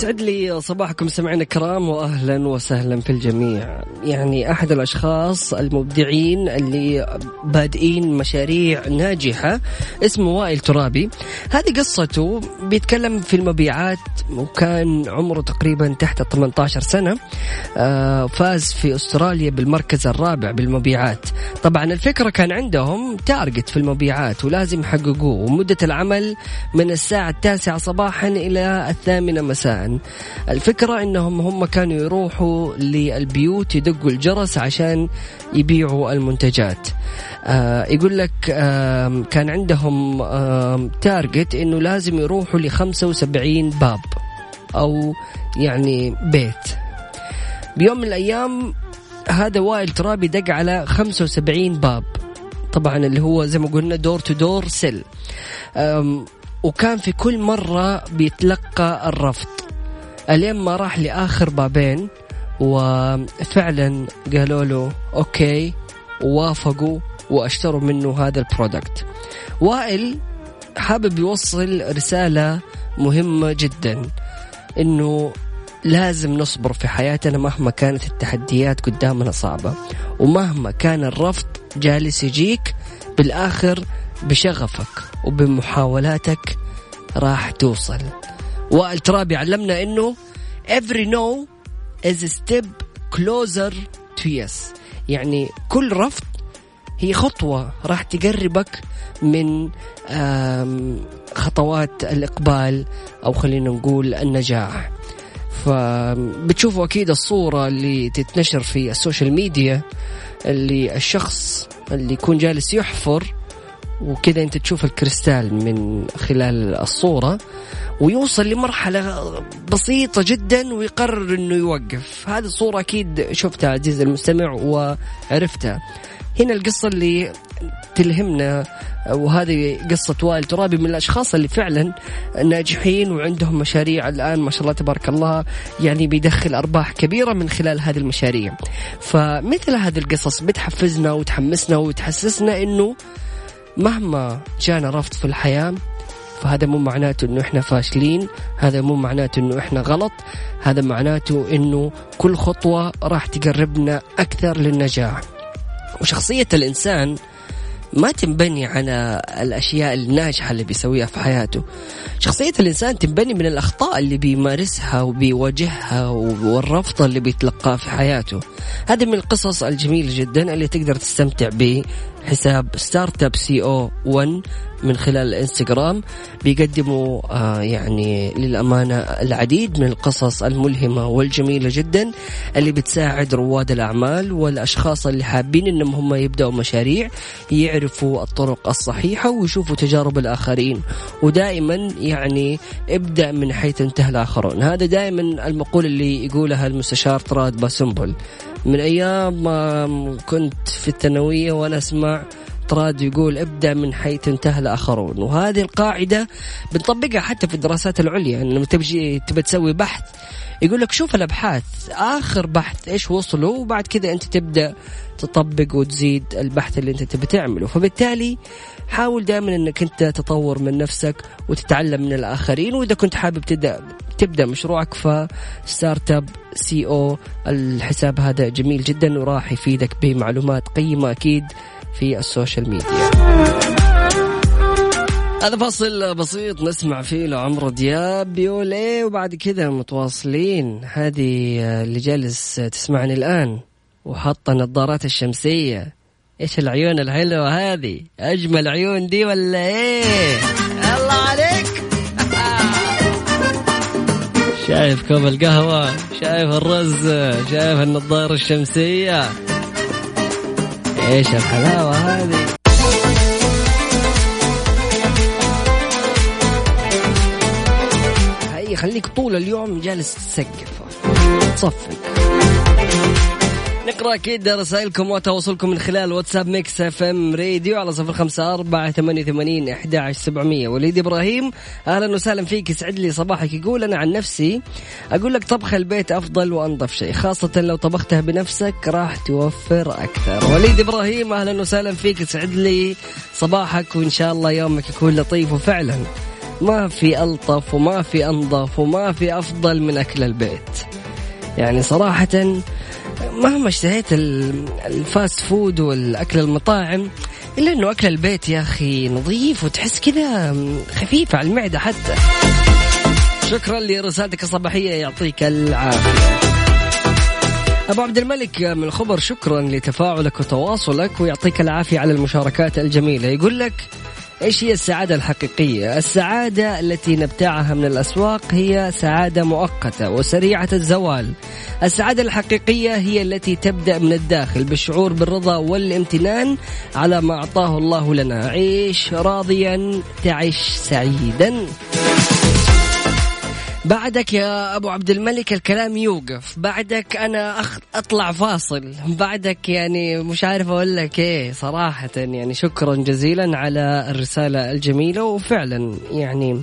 سعد لي صباحكم سمعنا الكرام واهلا وسهلا في الجميع. يعني أحد الأشخاص المبدعين اللي بادئين مشاريع ناجحة اسمه وائل ترابي. هذه قصته بيتكلم في المبيعات وكان عمره تقريبا تحت 18 سنة آه، فاز في أستراليا بالمركز الرابع بالمبيعات. طبعا الفكرة كان عندهم target في المبيعات ولازم يحققوه ومدة العمل من الساعة التاسعة صباحا إلى الثامنة مساء. الفكرة إنهم هم كانوا يروحوا للبيوت يدقوا الجرس عشان يبيعوا المنتجات. آه يقول لك آه كان عندهم آه target إنه لازم يروحوا ل 75 باب أو يعني بيت. بيوم من الأيام هذا وائل ترابي دق على 75 باب. طبعا اللي هو زي ما قلنا door to door sale وكان في كل مرة بيتلقى الرفض. الين ما راح لآخر بابين وفعلا قالوا له okay ووافقوا وأشتروا منه هذا ال product. وائل حابب يوصل رسالة مهمة جدا إنه لازم نصبر في حياتنا مهما كانت التحديات قدامنا صعبة ومهما كان الرفض جالس يجيك بالآخر بشغفك وبمحاولاتك راح توصل. وائل ترابي علمنا إنه every no is a step closer to yes. يعني كل رفض هي خطوة راح تقربك من خطوات الإقبال أو خلينا نقول النجاح. فبتشوفوا أكيد الصورة اللي تتنشر في ال social media اللي الشخص اللي يكون جالس يحفر وكذا انت تشوف الكريستال من خلال الصورة ويوصل لمرحلة بسيطة جدا ويقرر إنه يوقف. هذه الصورة أكيد شفتها عزيزي المستمع وعرفتها. هنا القصة اللي تلهمنا وهذه قصة وائل ترابي من الأشخاص اللي فعلا ناجحين وعندهم مشاريع الآن ما شاء الله تبارك الله يعني بيدخل أرباح كبيرة من خلال هذه المشاريع. فمثل هذه القصص بتحفزنا وتحمسنا وتحسسنا أنه مهما جانا رفض في الحياة فهذا مو معناته إنه إحنا فاشلين هذا مو معناته إنه إحنا غلط هذا معناته إنه كل خطوة راح تقربنا أكثر للنجاح. وشخصية الإنسان ما تنبني على الأشياء الناجحة اللي بيسويها في حياته. شخصية الإنسان تنبني من الأخطاء اللي بيمارسها وبيواجهها والرفض اللي بيتلقاه في حياته. هذه من القصص الجميلة جدا اللي تقدر تستمتع بحساب Startup CEO 1 من خلال الانستغرام بيقدموا آه يعني للأمانة العديد من القصص الملهمة والجميلة جدا اللي بتساعد رواد الأعمال والأشخاص اللي حابين أنهم هم يبدأوا مشاريع يعرفوا الطرق الصحيحة ويشوفوا تجارب الآخرين. ودائما يعني ابدأ من حيث انتهى الآخرون. هذا دائما المقولة اللي يقولها المستشار طراد باسنبل. من أيام ما كنت في الثانوية وأنا أسمع طراد يقول ابدأ من حيث انتهى الآخرون. وهذه القاعدة بنطبقها حتى في الدراسات العليا. يعني لما تبجي تبى تسوي بحث يقول لك شوف الأبحاث. آخر بحث إيش وصلوا؟ وبعد كذا أنت تبدأ تطبق وتزيد البحث اللي أنت تبي تعمله. فبالتالي حاول دائما إنك أنت تطور من نفسك وتتعلم من الآخرين. وإذا كنت حابب تبدا تبدأ مشروعك ف Startup CEO الحساب هذا جميل جدا وراح يفيدك بمعلومات قيمة أكيد. في ال social media. هذا فاصل بسيط نسمع فيه لعمرو دياب بيقول إيه وبعد كذا متواصلين. هذه اللي جالس تسمعني الآن وحاطة نظارات الشمسية. إيش العيون الحلوة هذه؟ أجمل عيون دي ولا إيه؟ الله عليك! شايف كوب القهوة؟ شايف الرز؟ شايف النظارة الشمسية؟ إيش الحلاوة هذه؟ خليك طول اليوم جالس تسقف. تصفق نقرأ أكيد رسائلكم وتواصلكم من خلال واتساب Mix FM Radio على صفر خمسة أربعة ثمانية ثمانين أحد سبعمية. وليد إبراهيم أهلا وسهلا فيك. يسعد لي صباحك. يقول أنا عن نفسي أقول لك طبخ البيت أفضل وأنظف شيء خاصة لو طبختها بنفسك راح توفر أكثر. وليد إبراهيم أهلا وسهلا فيك. يسعد لي صباحك وإن شاء الله يومك يكون لطيف. وفعلا ما في ألطف وما في أنظف وما في أفضل من أكل البيت. يعني صراحة مهما اشتهيت ال fast food والأكل المطاعم؟ إلا إنه أكل البيت يا أخي نظيف وتحس كذا خفيف على المعدة حتى. شكرا لرسالتك الصباحية يعطيك العافية. أبو عبد الملك من الخبر شكرا لتفاعلك وتواصلك ويعطيك العافية على المشاركات الجميلة. يقول لك إيش هي السعادة الحقيقية؟ السعادة التي نبتاعها من الأسواق هي سعادة مؤقتة وسريعة الزوال. السعادة الحقيقية هي التي تبدأ من الداخل بالشعور بالرضا والامتنان على ما أعطاه الله لنا. عيش راضيا تعش سعيدا. بعدك يا أبو عبد الملك الكلام يوقف. بعدك أنا أخ... أطلع فاصل. بعدك يعني مش عارف أقول لك إيه صراحة. يعني شكرا جزيلا على الرسالة الجميلة. وفعلا يعني.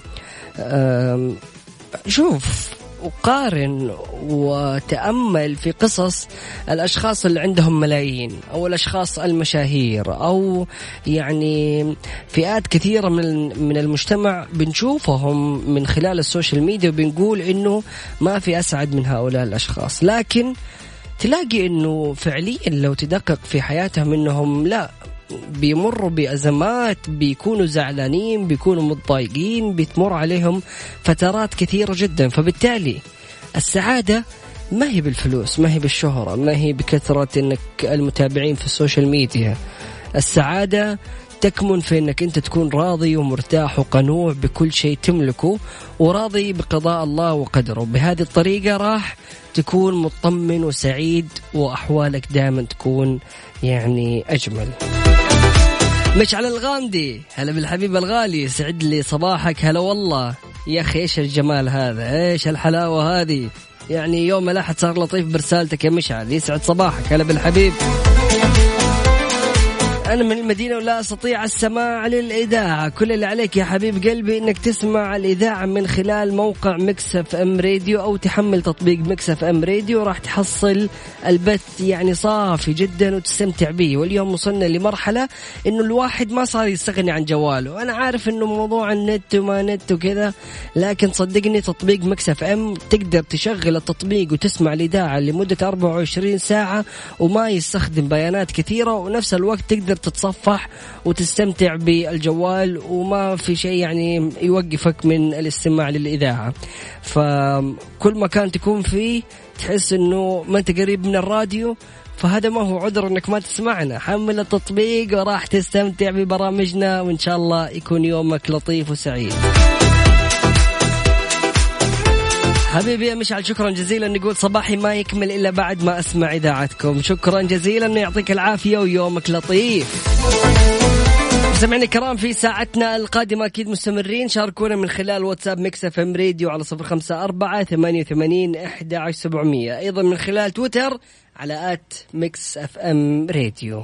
شوف وقارن وتأمل في قصص الأشخاص اللي عندهم ملايين أو الأشخاص المشاهير أو يعني فئات كثيرة من من المجتمع بنشوفهم من خلال السوشيال ميديا وبنقول إنه ما في أسعد من هؤلاء الأشخاص. لكن تلاقي إنه فعليا لو تدقق في حياتهم إنهم لا بيمروا بأزمات بيكونوا زعلانين بيكونوا متضايقين بتمر عليهم فترات كثيرة جدا. فبالتالي السعادة ما هي بالفلوس ما هي بالشهرة ما هي بكثرة إنك المتابعين في السوشيال ميديا. السعادة تكمن في إنك أنت تكون راضي ومرتاح وقنوع بكل شيء تملكه وراضي بقضاء الله وقدره. بهذه الطريقة راح تكون مطمن وسعيد وأحوالك دائما تكون يعني أجمل. مشعل الغامدي هلا بالحبيب الغالي سعد لي صباحك. هلا والله. يا أخي إيش الجمال هذا؟ إيش الحلاوة هذه؟ يعني يوم الأحد صار لطيف برسالتك يا مشعل. يسعد صباحك. هلا بالحبيب. أنا من المدينة ولا أستطيع السماع للإذاعة. كل اللي عليك يا حبيب قلبي أنك تسمع الإذاعة من خلال موقع Mix FM Radio أو تحمل تطبيق Mix FM Radio راح تحصل البث يعني صافي جدا وتستمتع به. واليوم وصلنا لمرحلة أنه الواحد ما صار يستغني عن جواله. أنا عارف أنه موضوع النت وما نت وكذا لكن صدقني تطبيق مكسف أم تقدر تشغل التطبيق وتسمع الإذاعة لمدة 24 ساعة وما يستخدم بيانات كثيرة. ونفس الوقت تقدر تتصفح وتستمتع بالجوال وما في شيء يعني يوقفك من الاستماع للإذاعة. فكل مكان تكون فيه تحس إنه ما أنت قريب من الراديو فهذا ما هو عذر إنك ما تسمعنا. حمل التطبيق وراح تستمتع ببرامجنا وإن شاء الله يكون يومك لطيف وسعيد. حبيبي يا مشعل شكرا جزيلا. نقول صباحي ما يكمل إلا بعد ما أسمع إذاعتكم. شكرا جزيلا. يعطيك العافية ويومك لطيف. سمعنا الكرام في ساعتنا القادمة أكيد مستمرين. شاركونا من خلال واتساب Mix FM Radio على صفر خمسة أربعة ثمانية وثمانين إحدى عشر سبعمية. أيضا من خلال تويتر على at Mix FM Radio.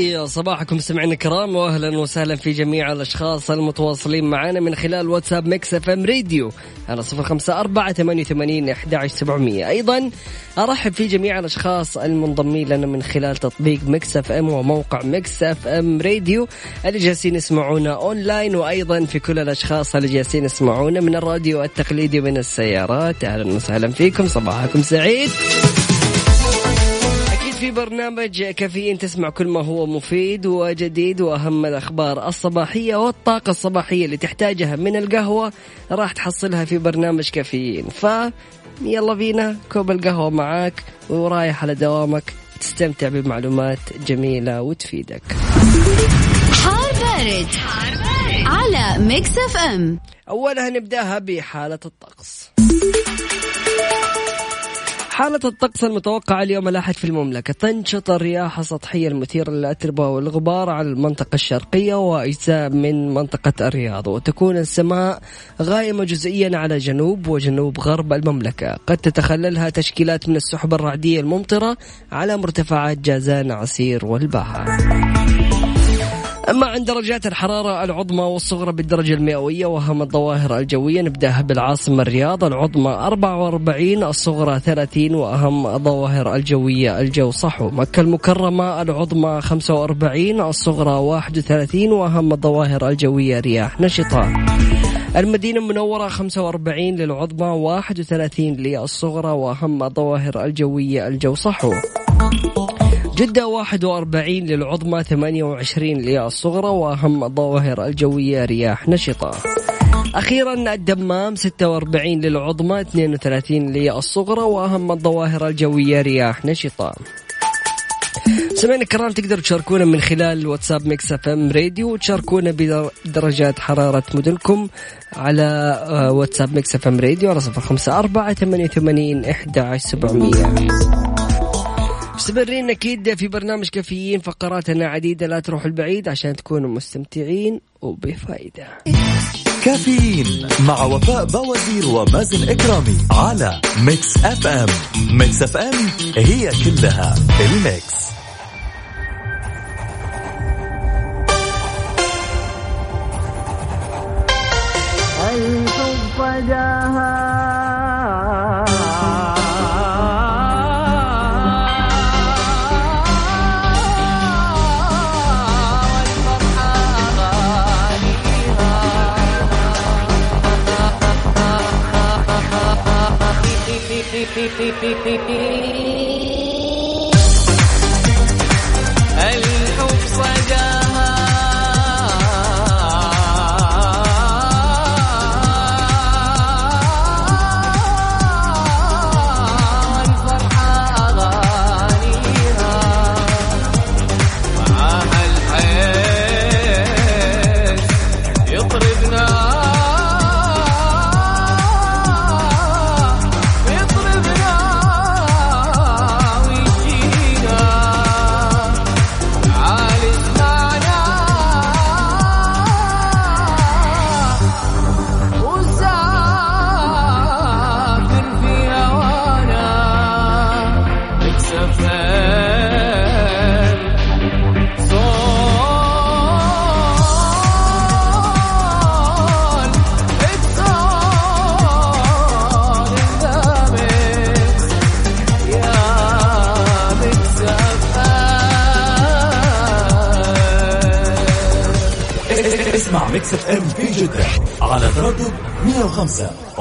لي صباحكم سمعنا الكرام واهلا وسهلا في جميع الأشخاص المتواصلين معنا من خلال واتساب Mix FM Radio على صفر خمسة أربعة ثمانية وثمانين سبعمية. أيضا أرحب في جميع الأشخاص المنضمين لنا من خلال تطبيق Mix FM وموقع Mix FM Radio اللي جالسين يسمعونا أونلاين وأيضا في كل الأشخاص اللي جالسين يسمعونا من الراديو التقليدي من السيارات. أهلا وسهلا فيكم صباحكم سعيد. في برنامج كافيين تسمع كل ما هو مفيد وجديد وأهم الأخبار الصباحية والطاقة الصباحية اللي تحتاجها من القهوة راح تحصلها في برنامج كافيين. ف يلا بينا كوب القهوة معاك ورايح على دوامك. تستمتع بمعلومات جميلة وتفيدك. حار بارد, حار بارد. على Mix FM. أولها نبدأها بحالة الطقس. حالة الطقس المتوقعة اليوم الأحد في المملكة. تنشط الرياح السطحية المثيرة للأتربة والغبار على المنطقة الشرقية وأجزاء من منطقة الرياض وتكون السماء غائمة جزئيا على جنوب وجنوب غرب المملكة. قد تتخللها تشكيلات من السحب الرعدية الممطرة على مرتفعات جازان عسير والباحة أما عن درجات الحرارة العظمى والصغرى بالدرجة المئوية وأهم الظواهر الجوية نبدأها بالعاصمة الرياض العظمى 44 الصغرى 30 وأهم الظواهر الجوية الجو صحو. مكة المكرمة العظمى 45 الصغرى 31 وأهم الظواهر الجوية رياح نشطة. المدينة المنورة 45 للعظمى 31 للصغرى وأهم الظواهر الجوية الجو صحو. جدة 41 للعظمى 28 للصغرى وأهم الظواهر الجوية رياح نشطة. أخيرا الدمام 46 للعظمى 32 للصغرى وأهم الظواهر الجوية رياح نشطة. سمعنا الكرام تقدروا تشاركونا من خلال واتساب Mix FM Radio وتشاركونا بدرجات حرارة مدنكم على آه، واتساب Mix FM Radio على صفر خمسة أربعة ثمانية وثمانين إحدى سبعمية. مستمرين أكيد في برنامج كافيين فقراتنا عديدة لا تروحوا البعيد عشان تكونوا مستمتعين وبفائدة كافيين مع وفاء بوازير ومازن إكرامي على Mix FM. Mix FM هي كلها ال mix. الحب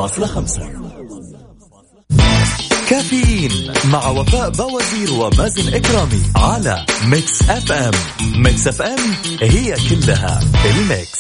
105.5 كافيين مع وفاء بوازير ومازن إكرامي على Mix FM Mix FM هي كلها ال mix.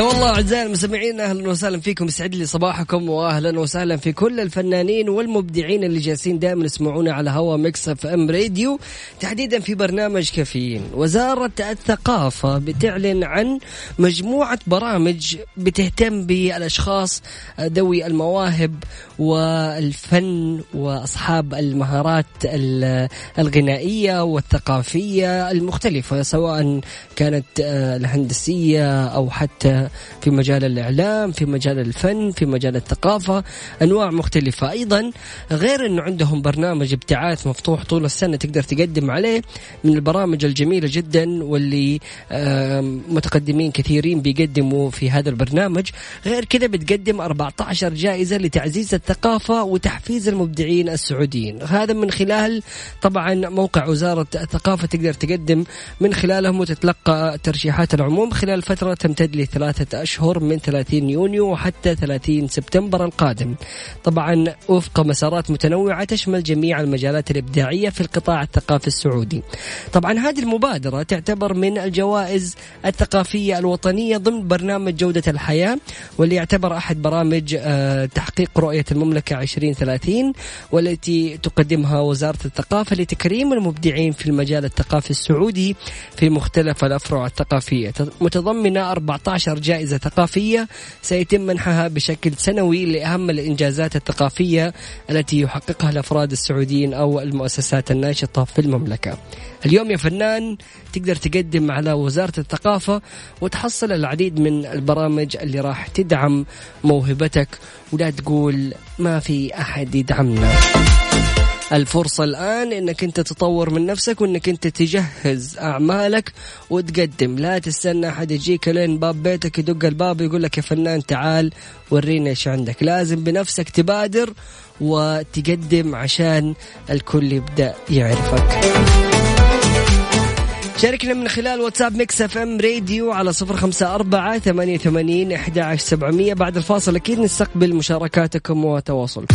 هلا والله أعزائي المستمعين أهلا وسهلا فيكم. يسعد لي صباحكم واهلا وسهلا في كل الفنانين والمبدعين اللي جالسين دائما يسمعونا على هوا Mix FM Radio. تحديدا في برنامج كافيين. وزارة الثقافة بتعلن عن مجموعة برامج بتهتم بالأشخاص ذوي المواهب والفن وأصحاب المهارات ال- الغنائية والثقافية المختلفة سواء كانت آه، الهندسية أو حتى في مجال الإعلام في مجال الفن في مجال الثقافة أنواع مختلفة. أيضا غير انه عندهم برنامج ابتعاث مفتوح طول السنة تقدر تقدم عليه من البرامج الجميلة جدا واللي متقدمين كثيرين بيقدموا في هذا البرنامج. غير كذا بتقدم 14 جائزة لتعزيز الثقافة وتحفيز المبدعين السعوديين. هذا من خلال طبعا موقع وزارة الثقافة تقدر تقدم من خلالهم وتتلقى ترشيحات العموم. خلال فترة تمتد لثلاثه أشهر من 30 يونيو وحتى 30 سبتمبر القادم. طبعا وفق مسارات متنوعة تشمل جميع المجالات الإبداعية في القطاع الثقافي السعودي. طبعا هذه المبادرة تعتبر من الجوائز الثقافية الوطنية ضمن برنامج جودة الحياة واللي يعتبر أحد برامج آه، تحقيق رؤية المملكة 2030 والتي تقدمها وزارة الثقافة لتكريم المبدعين في المجال الثقافي السعودي في مختلف الأفرع الثقافية. متضمنة 14 جائزة ثقافية سيتم منحها بشكل سنوي لأهم الإنجازات الثقافية التي يحققها الأفراد السعوديين أو المؤسسات الناشطة في المملكة. اليوم يا فنان تقدر تقدم على وزارة الثقافة وتحصل العديد من البرامج اللي راح تدعم موهبتك ولا تقول ما في أحد يدعمنا. الفرصة الآن إنك أنت تطور من نفسك وإنك أنت تجهز أعمالك وتقدم. لا تستنى أحد يجيك لين باب بيتك يدق الباب ويقول لك يا فنان تعال ورينا إيش عندك. لازم بنفسك تبادر وتقدم عشان الكل يبدأ يعرفك. شاركنا من خلال واتساب Mix FM Radio على صفر خمسة أربعة ثمانية وثمانين أحد سبعمية. بعد الفاصل أكيد نستقبل مشاركاتكم وتواصلكم.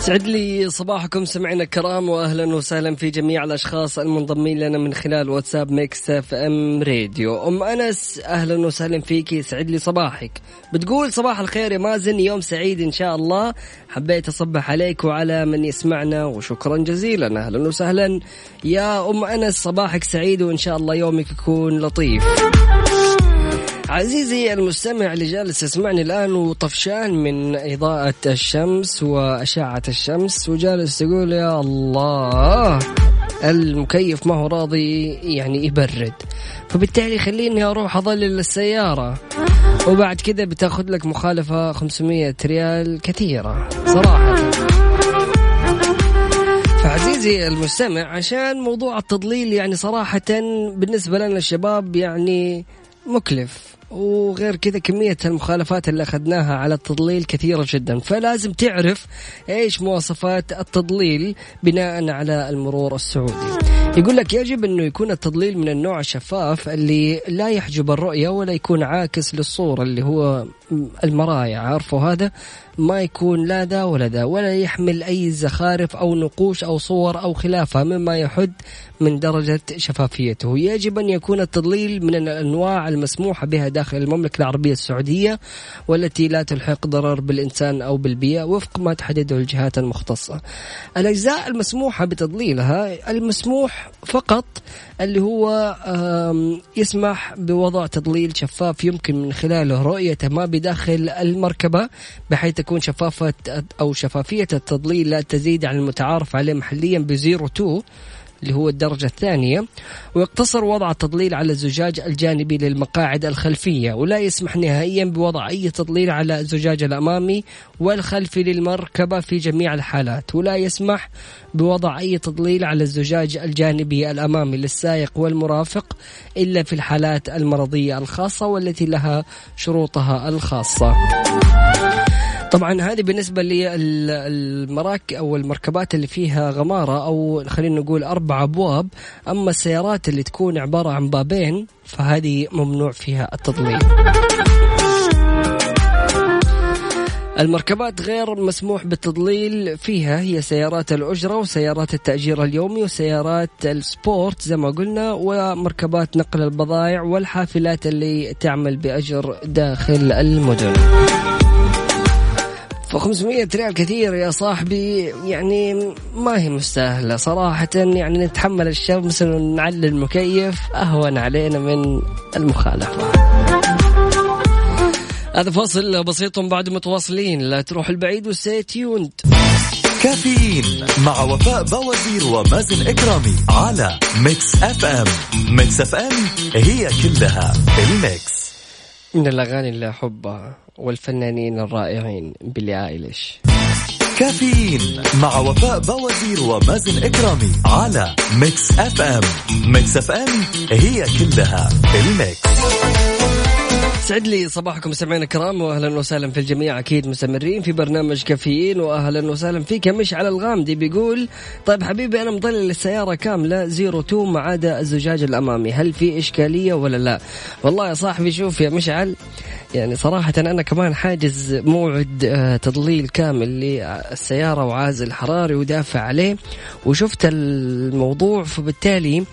سعد لي صباحكم سمعنا الكرام واهلا وسهلا في جميع الأشخاص المنضمين لنا من خلال واتساب Mix FM Radio. أم أنس أهلا وسهلا فيك يسعد لي صباحك. بتقول صباح الخير يا مازن يوم سعيد إن شاء الله. حبيت أصبح عليك وعلى من يسمعنا وشكرا جزيلا. أهلا وسهلا. يا أم أنس صباحك سعيد وإن شاء الله يومك يكون لطيف. عزيزي المستمع اللي جالس يسمعني الآن وطفشان من إضاءة الشمس وأشعة الشمس وجالس يقول يا الله المكيف ما هو راضي يعني يبرد. فبالتالي خليني أروح أظلل السيارة. وبعد كذا بتأخذ لك مخالفة 500 ريال كثيرة صراحة. فعزيزي المستمع عشان موضوع التضليل يعني صراحة بالنسبة لنا الشباب يعني مكلف. وغير كذا كمية المخالفات اللي أخذناها على التضليل كثيرة جدا. فلازم تعرف إيش مواصفات التضليل بناء على المرور السعودي. يقول لك يجب أنه يكون التضليل من النوع الشفاف اللي لا يحجب الرؤية ولا يكون عاكس للصورة اللي هو المرايا. عارفوا هذا؟ ما يكون لا ذا ولا ذا ولا يحمل أي زخارف أو نقوش أو صور أو خلافها مما يحد من درجة شفافيته. يجب أن يكون التضليل من الأنواع المسموحة بها داخل المملكة العربية السعودية والتي لا تلحق ضرر بالإنسان أو بالبيئة وفق ما تحدده الجهات المختصة. الأجزاء المسموحة بتضليلها المسموح فقط اللي هو يسمح بوضع تضليل شفاف يمكن من خلاله. رؤية ما بداخل المركبة بحيث تكون شفافة أو شفافية التضليل لا تزيد عن المتعارف عليه محليا ب 02 اللي هو الدرجة الثانية ويقتصر وضع التضليل على الزجاج الجانبي للمقاعد الخلفية ولا يسمح نهائيا بوضع أي تضليل على الزجاج الأمامي والخلفي للمركبة في جميع الحالات ولا يسمح بوضع أي تضليل على الزجاج الجانبي الأمامي للسائق والمرافق إلا في الحالات المرضية الخاصة والتي لها شروطها الخاصة. طبعا هذه بالنسبة للمراك أو المركبات اللي فيها غمارة أو خلينا نقول أربع أبواب. أما السيارات اللي تكون عبارة عن بابين فهذه ممنوع فيها التضليل. المركبات غير مسموح بالتضليل فيها هي سيارات الأجرة وسيارات التأجير اليومي وسيارات السبورت زي ما قلنا ومركبات نقل البضائع والحافلات اللي تعمل بأجر داخل المدن. ف 500 ريال كثير يا صاحبي يعني ما هي مستاهلة. صراحة يعني نتحمل الشمس ونعلي المكيف أهون علينا من المخالفة. هذا فاصل بسيط بعد متواصلين. لا تروح البعيد و stay tuned. كافيين مع وفاء بوازير ومازن إكرامي على Mix FM. Mix FM هي كلها ال mix. من الأغاني اللي أحبها. والفنانين الرائعين بيلي آيليش. كافيين مع وفاء بوازير ومازن إكرامي على Mix FM. Mix FM هي كلها ال mix. سعد لي صباحكم سمعنا الكرام واهلا وسهلا في الجميع أكيد مستمرين في برنامج كافيين واهلا وسهلا فيك مشعل الغامدي بيقول طيب حبيبي أنا مضلل السياره كاملة zero two ما عدا الزجاج الأمامي هل في إشكالية ولا لا؟ والله يا صاحبي شوف يا مشعل يعني صراحة أنا كمان حاجز موعد آه، تضليل كامل للسيارة وعازل حراري ودافع عليه وشفت الموضوع فبالتالي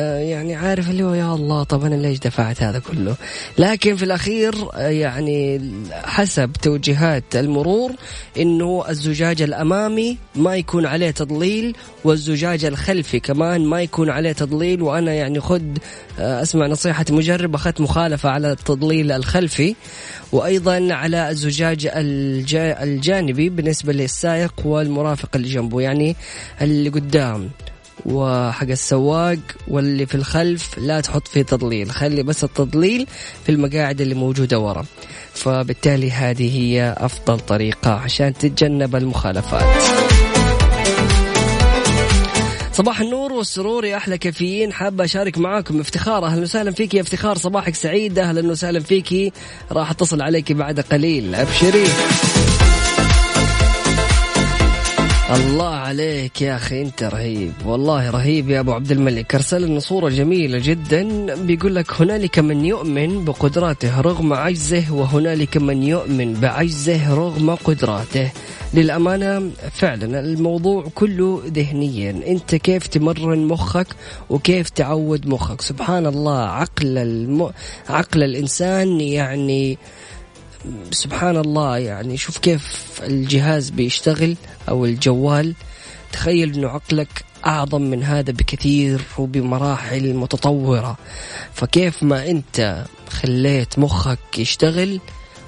يعني عارف اللي هو يا الله طب أنا ليش دفعت هذا كله؟ لكن في الأخير آه، يعني حسب توجيهات المرور إنه الزجاج الأمامي ما يكون عليه تضليل والزجاج الخلفي كمان ما يكون عليه تضليل. وأنا يعني خد آه، أسمع نصيحة مجرب أخذت مخالفة على التضليل الخلفي. وأيضا على الزجاج الجانبي بالنسبة للسائق والمرافق اللي جنبه يعني اللي قدام. وحق السواق واللي في الخلف لا تحط فيه تضليل. خلي بس التضليل في المقاعد اللي موجودة ورا. فبالتالي هذه هي أفضل طريقة عشان تتجنب المخالفات. صباح النور والسرور يا أحلى كافيين. حابه أشارك معاكم. افتخار. أهلا وسهلا فيك يا افتخار. صباحك سعيد. أهلا وسهلا فيك. راح أتصل عليك بعد قليل. أبشري. الله عليك يا أخي أنت رهيب والله رهيب يا أبو عبد الملك. أرسل لنا صورة جميلة جدا بيقول لك هنالك من يؤمن بقدراته رغم عجزه وهنالك من يؤمن بعجزه رغم قدراته. للأمانة فعلا الموضوع كله ذهنيا. أنت كيف تمرن مخك وكيف تعود مخك؟ سبحان الله عقل الم... عقل الإنسان يعني سبحان الله يعني شوف كيف الجهاز بيشتغل أو الجوال. تخيل إنه عقلك أعظم من هذا بكثير وبمراحل متطورة. فكيف ما أنت خليت مخك يشتغل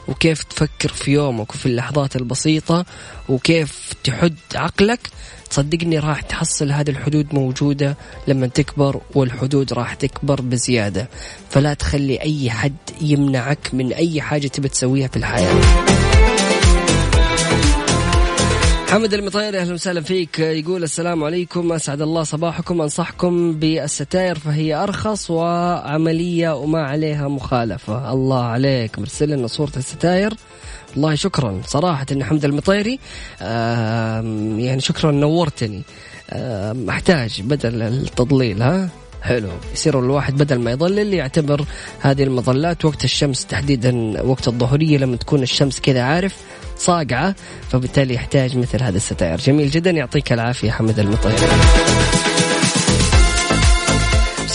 وكيف تفكر في يومك وفي اللحظات البسيطة وكيف تحد عقلك صدقني راح تحصل هذه الحدود موجودة لما تكبر والحدود راح تكبر بزيادة. فلا تخلي أي حد يمنعك من أي حاجة تبي تسويها في الحياة. حمد المطيري أهلا وسهلا فيك. يقول السلام عليكم أسعد الله صباحكم أنصحكم بالستائر فهي أرخص وعملية وما عليها مخالفة. الله عليك مرسل لنا صورة الستائر والله شكرا. صراحة حمد المطيري يعني شكرا نورتني. أحتاج بدل التضليل ها؟ حلو. يصير الواحد بدل ما يضلل يعتبر هذه المظلات وقت الشمس تحديدا وقت الظهرية لما تكون الشمس كذا عارف صاقعة فبالتالي يحتاج مثل هذا الستائر. جميل جدا. يعطيك العافية حمد المطيري.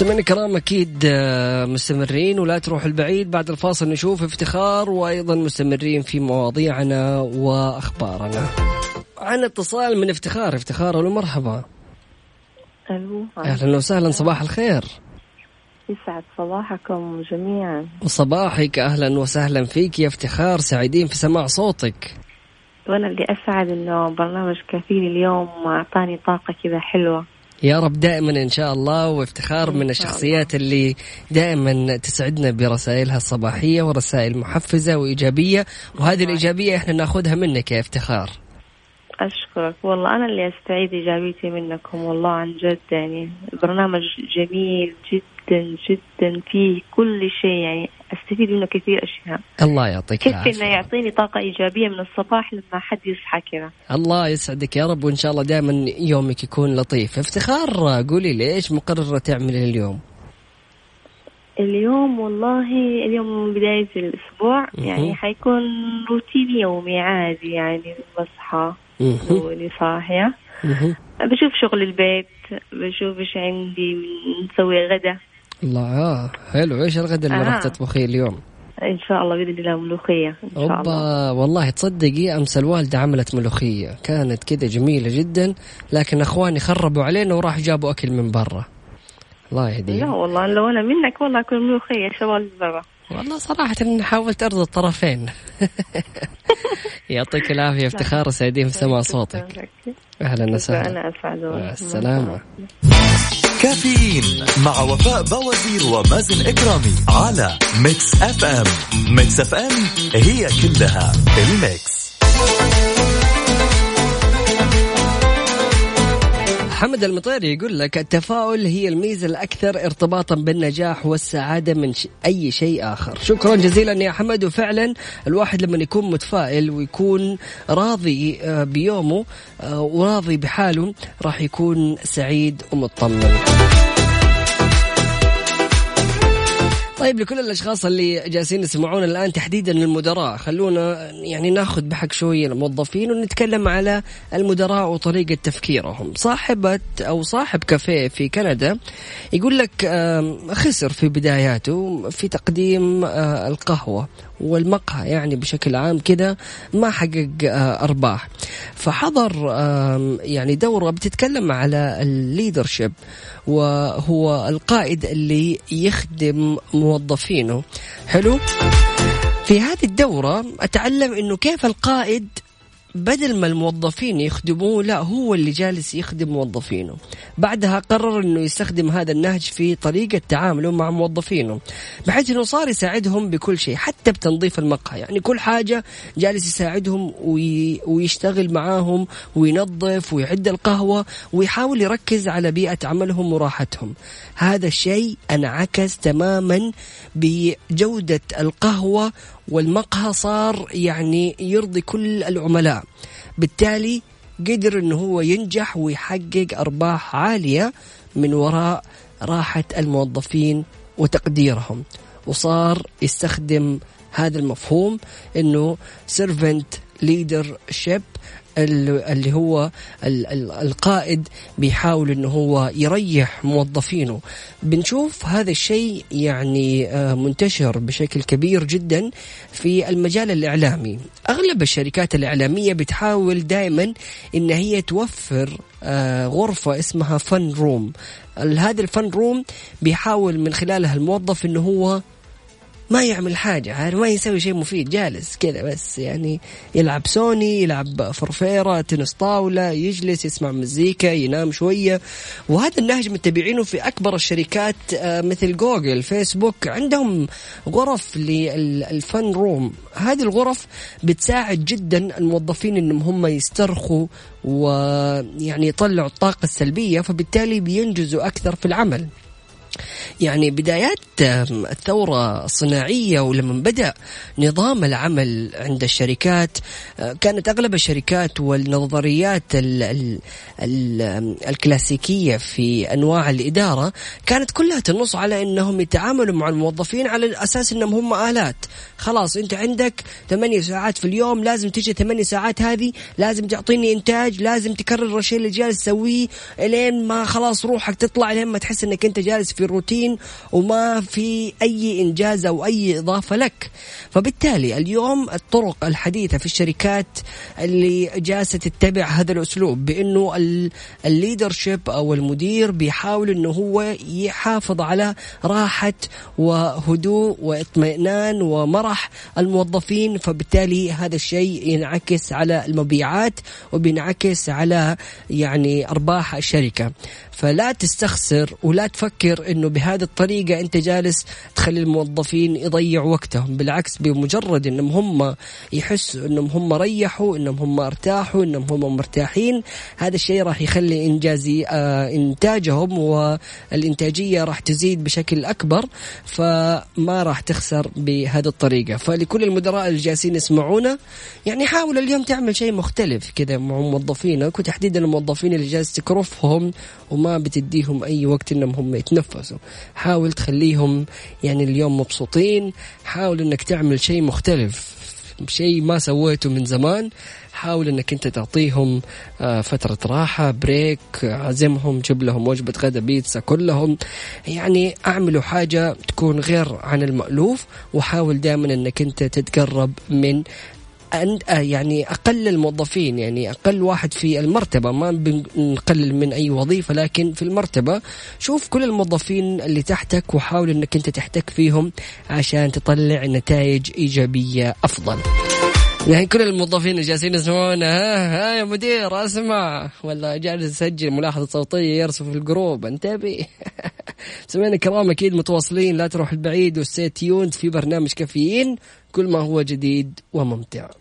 مستمعينا الكرام أكيد آه، مستمرين ولا تروح البعيد بعد الفاصل نشوف افتخار وأيضا مستمرين في مواضيعنا وأخبارنا. عن اتصال من افتخار افتخار ألو مرحبا. ألو أهلا وسهلا صباح الخير. يسعد صباحكم جميعا وصباحك أهلا وسهلا فيك يا افتخار سعيدين في سماع صوتك. وأنا اللي أسعد إنه برنامج كافيني اليوم أعطاني طاقة كذا حلوة. يا رب دائما إن شاء الله وافتخار من الشخصيات اللي دائما تسعدنا برسائلها الصباحية ورسائل محفزة وإيجابية وهذه الإيجابية إحنا ناخذها منك يا افتخار. أشكرك. والله أنا اللي أستعيد ايجابيتي منكم والله عن جد يعني. البرنامج جميل جدا جدا فيه كل شيء يعني. أستفيد منه كثير أشياء. الله يعطيك كيف العافية. انه يعطيني طاقة إيجابية من الصباح لما حد يصحى كذا. الله يسعدك يا رب وإن شاء الله دائما يومك يكون لطيف. افتخار قولي لي إيش مقررة تعملي اليوم؟ اليوم والله اليوم بداية الأسبوع يعني حيكون روتين يومي عادي يعني بصحى. مهم. وني صاحية. بشوف شغل البيت بشوف إيش عندي نسوي غدا الله آه. حلو إيش الغداء اللي آه. راح تطبخيه اليوم إن شاء الله بإذن الله ملوخية إن شاء الله اوبا والله تصدقي أمس الوالدة عملت ملوخية كانت كذا جميلة جدا لكن أخواني خربوا علينا وراح جابوا أكل من برا الله لا يهديهم والله لو أنا منك والله أكل ملوخية شغل برا والله صراحة إن حاولت أرضي الطرفين. يعطيك العافية افتخار سعيدين في سماع صوتك. أهلا وسهلا. مع السلامة. كافيين مع وفاء بوازير ومازن إكرامي على Mix FM. Mix FM هي كلها ال mix. حمد المطيري يقول لك التفاؤل هي الميزة الأكثر ارتباطا بالنجاح والسعادة من ش... أي شيء آخر. شكرا جزيلا يا حمد وفعلا الواحد لما يكون متفائل ويكون راضي آه، بيومه آه، وراضي بحاله راح يكون سعيد ومطمن. طيب لكل الأشخاص اللي جالسين يسمعونا الآن تحديدا المدراء خلونا يعني ناخذ بحق شوية الموظفين ونتكلم على المدراء وطريقة تفكيرهم. صاحبة أو صاحب كافيه في كندا يقول لك خسر في بداياته في تقديم آه، القهوة. والمقهى يعني بشكل عام كذا ما حقق آه، أرباح. فحضر يعني دورة بتتكلم على الليدرشيب وهو القائد اللي يخدم موظفينه. حلو؟ في هذه الدورة أتعلم أنه كيف القائد بدل ما الموظفين يخدموه لا هو اللي جالس يخدم موظفينه. بعدها قرر إنه يستخدم هذا النهج في طريقة تعامله مع موظفينه بحيث إنه صار يساعدهم بكل شيء حتى بتنظيف المقهى. يعني كل حاجة جالس يساعدهم وي ويشتغل معاهم وينظف ويعد القهوة ويحاول يركز على بيئة عملهم وراحتهم. هذا الشيء انعكس تماما بجودة القهوة والمقهى صار يعني يرضي كل العملاء. بالتالي قدر إنه هو ينجح ويحقق أرباح عالية من وراء راحة الموظفين وتقديرهم. وصار يستخدم هذا المفهوم إنه servant leadership اللي هو القائد بيحاول إنه هو يريح موظفينه. بنشوف هذا الشيء يعني آه، منتشر بشكل كبير جدا في المجال الإعلامي. أغلب الشركات الإعلامية بتحاول دائما إن هي توفر آه، غرفة اسمها fun room هذا ال fun room بيحاول من خلالها الموظف إنه هو ما يعمل حاجة عارف؟ ما يسوي شيء مفيد جالس كذا بس يعني يلعب سوني يلعب فرفيرة تنس طاولة يجلس يسمع مزيكا ينام شوية. وهذا النهج متبعينه في أكبر الشركات آه، مثل جوجل فيسبوك. عندهم غرف للفن روم. هذه الغرف بتساعد جدا الموظفين إنهم هم يسترخوا ويعني يطلعوا الطاقة السلبية فبالتالي بينجزوا أكثر في العمل. يعني بدايات الثورة الصناعية ولما بدأ نظام العمل عند الشركات آه، كانت أغلب الشركات والنظريات ال ال ال الكلاسيكية في أنواع الإدارة كانت كلها تنص على أنهم يتعاملوا مع الموظفين على أساس أنهم هم آلات. خلاص أنت عندك ثمانية ساعات في اليوم لازم تجي ثمانية ساعات هذه لازم تعطيني إنتاج لازم تكرر الشيء اللي جالس تسويه لين ما خلاص روحك تطلع لين ما تحس أنك أنت جالس في الروتين وما في أي إنجاز أو أي إضافة لك. فبالتالي اليوم الطرق الحديثة في الشركات اللي جالسة تتبع هذا الأسلوب بأنه الليدرشيب أو المدير بيحاول أنه هو يحافظ على راحة وهدوء واطمئنان ومرح الموظفين فبالتالي هذا الشيء ينعكس على المبيعات وبينعكس على يعني أرباح الشركة. فلا تستخسر ولا تفكر إنه بهذه الطريقة أنت جالس تخلي الموظفين يضيعوا وقتهم بالعكس بمجرد إنهم هم يحسوا إنهم هم ريحوا إنهم هم ارتاحوا إنهم هم مرتاحين هذا الشيء راح يخلي إنجازي آه إنتاجهم والإنتاجية راح تزيد بشكل أكبر فما راح تخسر بهذه الطريقة. فلكل المدراء اللي جالسين يسمعونا يعني حاول اليوم تعمل شيء مختلف كذا مع موظفينك وتحديدا الموظفين اللي جالس تكرفهم وما بتديهم أي وقت إنهم هم يتنفسوا. حاول تخليهم يعني اليوم مبسوطين. حاول إنك تعمل شيء مختلف شيء ما سويته من زمان. حاول إنك أنت تعطيهم آه، فترة راحة بريك عزمهم جيب لهم وجبة غدا بيتزا كلهم. يعني أعملوا حاجة تكون غير عن المألوف وحاول دائما إنك أنت تتقرب من يعني أقل الموظفين يعني أقل واحد في المرتبة. ما بنقلل من أي وظيفة لكن في المرتبة. شوف كل الموظفين اللي تحتك وحاول إنك أنت تحتك فيهم عشان تطلع نتائج إيجابية أفضل. يعني كل الموظفين اللي جالسين يسمعونا. ها, ها يا مدير أسمع. ولا جالس يسجل ملاحظة صوتية يرسل في ال group. انتبه. سمعنا كرام أكيد متواصلين. لا تروح البعيد. و stay tuned في برنامج كافيين. كل ما هو جديد وممتع.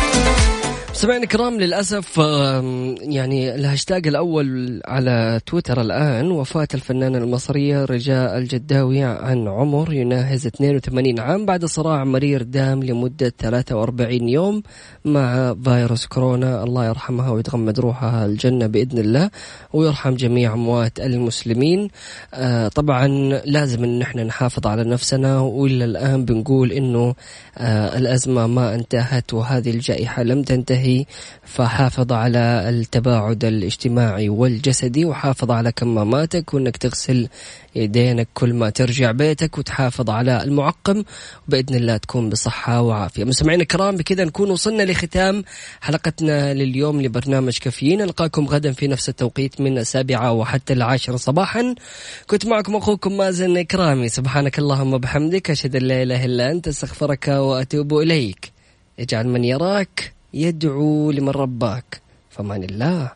سمعنا الكرام للأسف يعني الهاشتاج الأول على تويتر الآن وفاة الفنانة المصرية رجاء الجداوي عن عمر يناهز 82 عام بعد صراع مرير دام لمدة 43 يوم مع فيروس كورونا. الله يرحمها ويتغمد روحها الجنة بإذن الله ويرحم جميع أموات المسلمين. آه، طبعا لازم أن إحنا نحافظ على نفسنا وإلا الآن بنقول أنه آه، الأزمة ما انتهت وهذه الجائحة لم تنتهي. فحافظ على التباعد الاجتماعي والجسدي وحافظ على كماماتك وإنك تغسل يدينك كل ما ترجع بيتك وتحافظ على المعقم وبإذن الله تكون بصحة وعافية. مستمعينا الكرام بكذا نكون وصلنا لختام حلقتنا لليوم لبرنامج كافيين نلقاكم غدا في نفس التوقيت من السابعة وحتى العاشرة صباحا. كنت معكم أخوكم مازن إكرامي سبحانك اللهم وبحمدك أشهد أن لا إله إلا أنت أستغفرك وأتوب إليك. اجعل من يراك يدعو لمن رباك. فمان الله